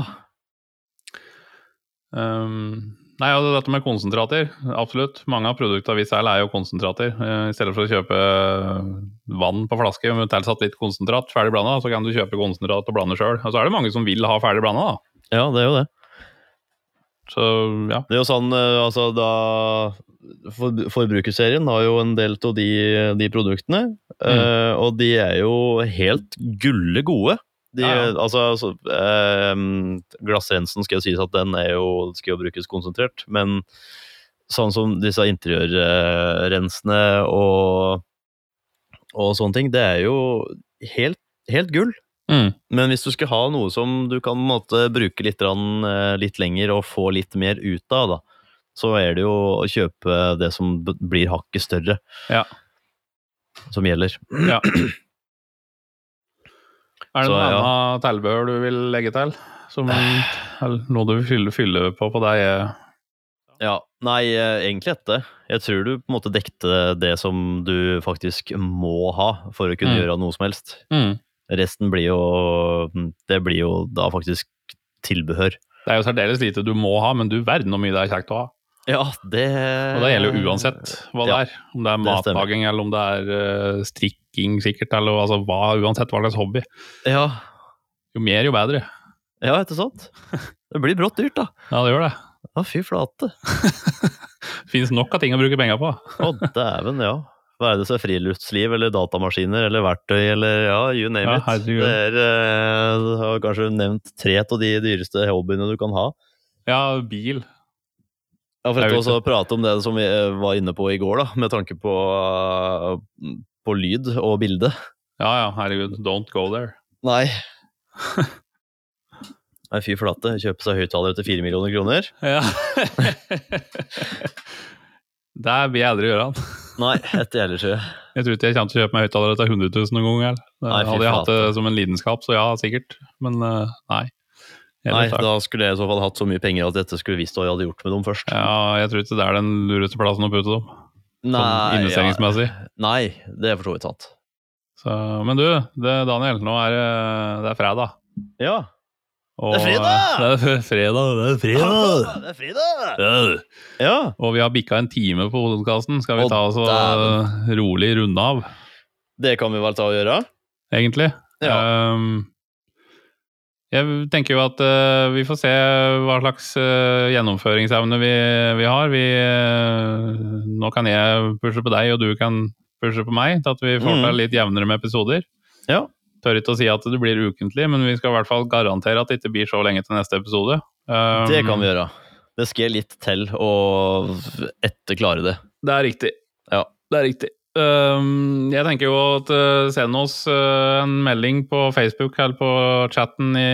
Um, nei, altså dette med konsentrater. Absolutt. Mange av produktene vi selger er jo konsentrater. Eh, I stedet for å kjøpe vann på flaske med tilsatt litt konsentrat ferdig blanda, så kan du kjøpe konsentrat og blande sjøl. Og så er det mange som vil ha ferdig blanda, da. ja, det er jo det. Så ja. Det er jo sånn, eh, altså da for, Forbrukerserien har jo en del av de, de produktene, mm. og de er jo helt gulle gode. De, Ja, ja. Altså, altså eh, Glassrensen skal jo sies at den er jo, skal jo brukes konsentrert, men sånn som disse interiørrensene og, og sånne ting, det er jo helt, helt gull. Mm. Men hvis du skal ha noe som du kan måte, bruke litt, grann, eh, litt lenger og få litt mer ut av, da, så er det jo å kjøpe det som blir hakket større, Ja. som gjelder. ja. Er det noe ja. annet tilbehør du vil legge til? Som noe du vil fylle, på på deg? Ja, Nei, eh, egentlig dette. Jeg tror du på en måte dekte det som du faktisk må ha for å kunne Mm. gjøre noe som helst. Mm. Resten blir jo Det blir jo da faktisk tilbehør. Det er jo særdeles lite du må ha, men du verden hvor mye det er kjekt å ha. Ja, det Og det gjelder jo uansett hva det Ja, er. Om det er matlaging, eller om det er eh, strikking, sikkert. Eller altså, hva, uansett hva slags hobby. Ja, Jo mer, jo bedre. ja, ikke sant? Det blir brått dyrt, da. Ja, det gjør det. Ja, fy flate. Fins nok av ting å bruke penger på. Å, dæven, ja. Hva er det som er friluftsliv, eller datamaskiner, eller verktøy, eller ja, you name Ja, it. Det er, eh, har kanskje nevnt tre av de dyreste hobbyene du kan ha. Ja, bil. Ja, for å også prate om det som vi eh, var inne på i går, da, med tanke på, eh, på lyd og bilde. Ja ja, herregud. Don't go there. Nei. Nei, fy flate. Kjøpe seg høyttalere til fire millioner kroner. Ja. det blir jeg aldri gjøre. han. Nei, etter heller, tror jeg. Tror ikke jeg kommer til å kjøpe meg høyttaler til 100 000 noen gang. Nei, fy Hadde jeg hatt det som en lidenskap, så ja, sikkert. Men eh, nei. Nei, da skulle jeg i så fall hatt så mye penger at dette skulle visst hva jeg hadde gjort med dem først. Ja, jeg tror ikke det er den lureste plassen å putte dem. Sånn Nei, investeringsmessig. Ja, nei, det er for så vidt sant. Så, men du, det, Daniel, nå er det, det er fredag. Ja. Og, Det er fredag! Det er fredag! Det er fredag! Det er fredag! Ja. Ja. Og vi har bikka en time på podkasten. Skal vi og ta oss og rolig runde av, Det kan vi vel ta og gjøre. egentlig? Ja. Um, jeg tenker jo at uh, vi får se hva slags uh, gjennomføringsevne vi, vi har. Vi, uh, nå kan jeg pushe på deg, og du kan pushe på meg, til at vi får Mm. til litt jevnere med episoder. Ja. Tør ikke å si at det blir ukentlig, men vi skal i hvert fall garantere at det ikke blir så lenge til neste episode. Um, Det kan vi gjøre. Det skal litt til å etterklare det. Det er riktig. Ja. Det er riktig. Um, jeg tenker jo at uh, send oss uh, en melding på Facebook eller på chatten i,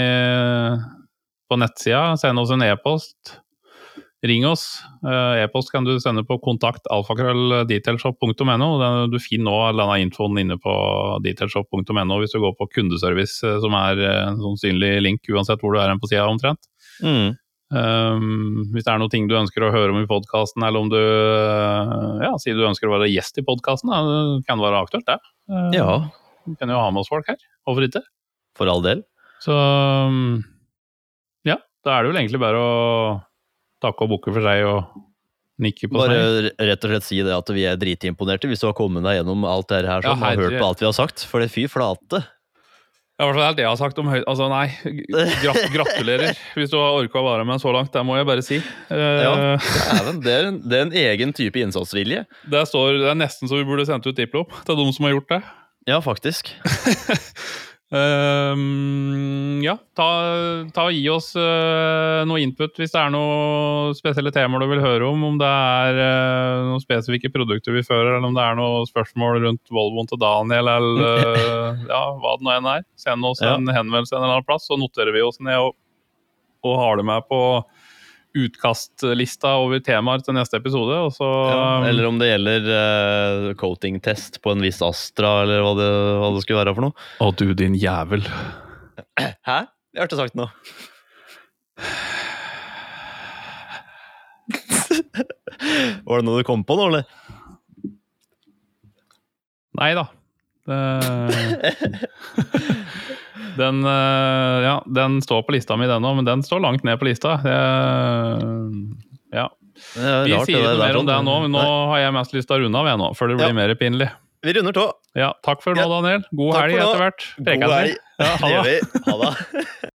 på nettsida. Send oss en e-post. Ring oss. Uh, E-post kan du sende på kontakt alfakrøll.detailshop.no. Du finner nå denne infoen inne på detailshop.no hvis du går på kundeservice, som er en sånn synlig link uansett hvor du er på sida omtrent. Mm. Um, hvis det er noen ting du ønsker å høre om i podkasten, eller om du uh, ja, sier du ønsker å være gjest i podkasten, det kan være aktuelt, det. Uh, Ja, Vi kan jo ha med oss folk her. Hvorfor ikke? for all del. Så um, ja, da er det vel egentlig bare å takke og bukke for seg og nikke på Bare seg. Bare rett og slett si det at vi er dritimponerte hvis du har kommet deg gjennom alt det her Ja, sånn, og hørt på alt vi har sagt. For det fy flate. Ja, hvert fall alt jeg har sagt om høyt... Altså, nei. Grat gratulerer hvis du har orka å være med så langt. Det må jeg bare si. Uh, Ja, det, er en, det er en egen type innsatsvilje. det, står, det er nesten så vi burde sendt ut diplom til de som har gjort det. Ja, faktisk. Ehm, ja, ta, ta og gi oss uh, noe input hvis det er noen spesielle temaer du vil høre om. Om det er uh, noen spesifikke produkter vi fører, eller om det er noen spørsmål rundt Volvoen til Daniel, eller uh, ja, hva det nå enn er. Send oss Ja. en henvendelse en eller annen plass, så noterer vi oss ned og, og har det med på utkastlista over temaer til neste episode. Og så Ja, eller om det gjelder uh, coating-test på en viss Astra, eller hva det, hva det skulle være for noe. Å, du din jævel. Hæ? Jeg hørte sagt noe. Var det noe du kom på nå, eller? Nei da. Det- Den, eh, ja, den står på lista mi, den òg, men den står langt ned på lista. Det- ja. Vi rart, sier det ikke mer om det sånn. nå, men nå har jeg mest lyst til å runde av, jeg nå, før det blir Ja. mer pinlig. Vi runder tå. Ja, takk for nå, Daniel. God helg etter hvert. God helg. Ja, Det det. Ha det.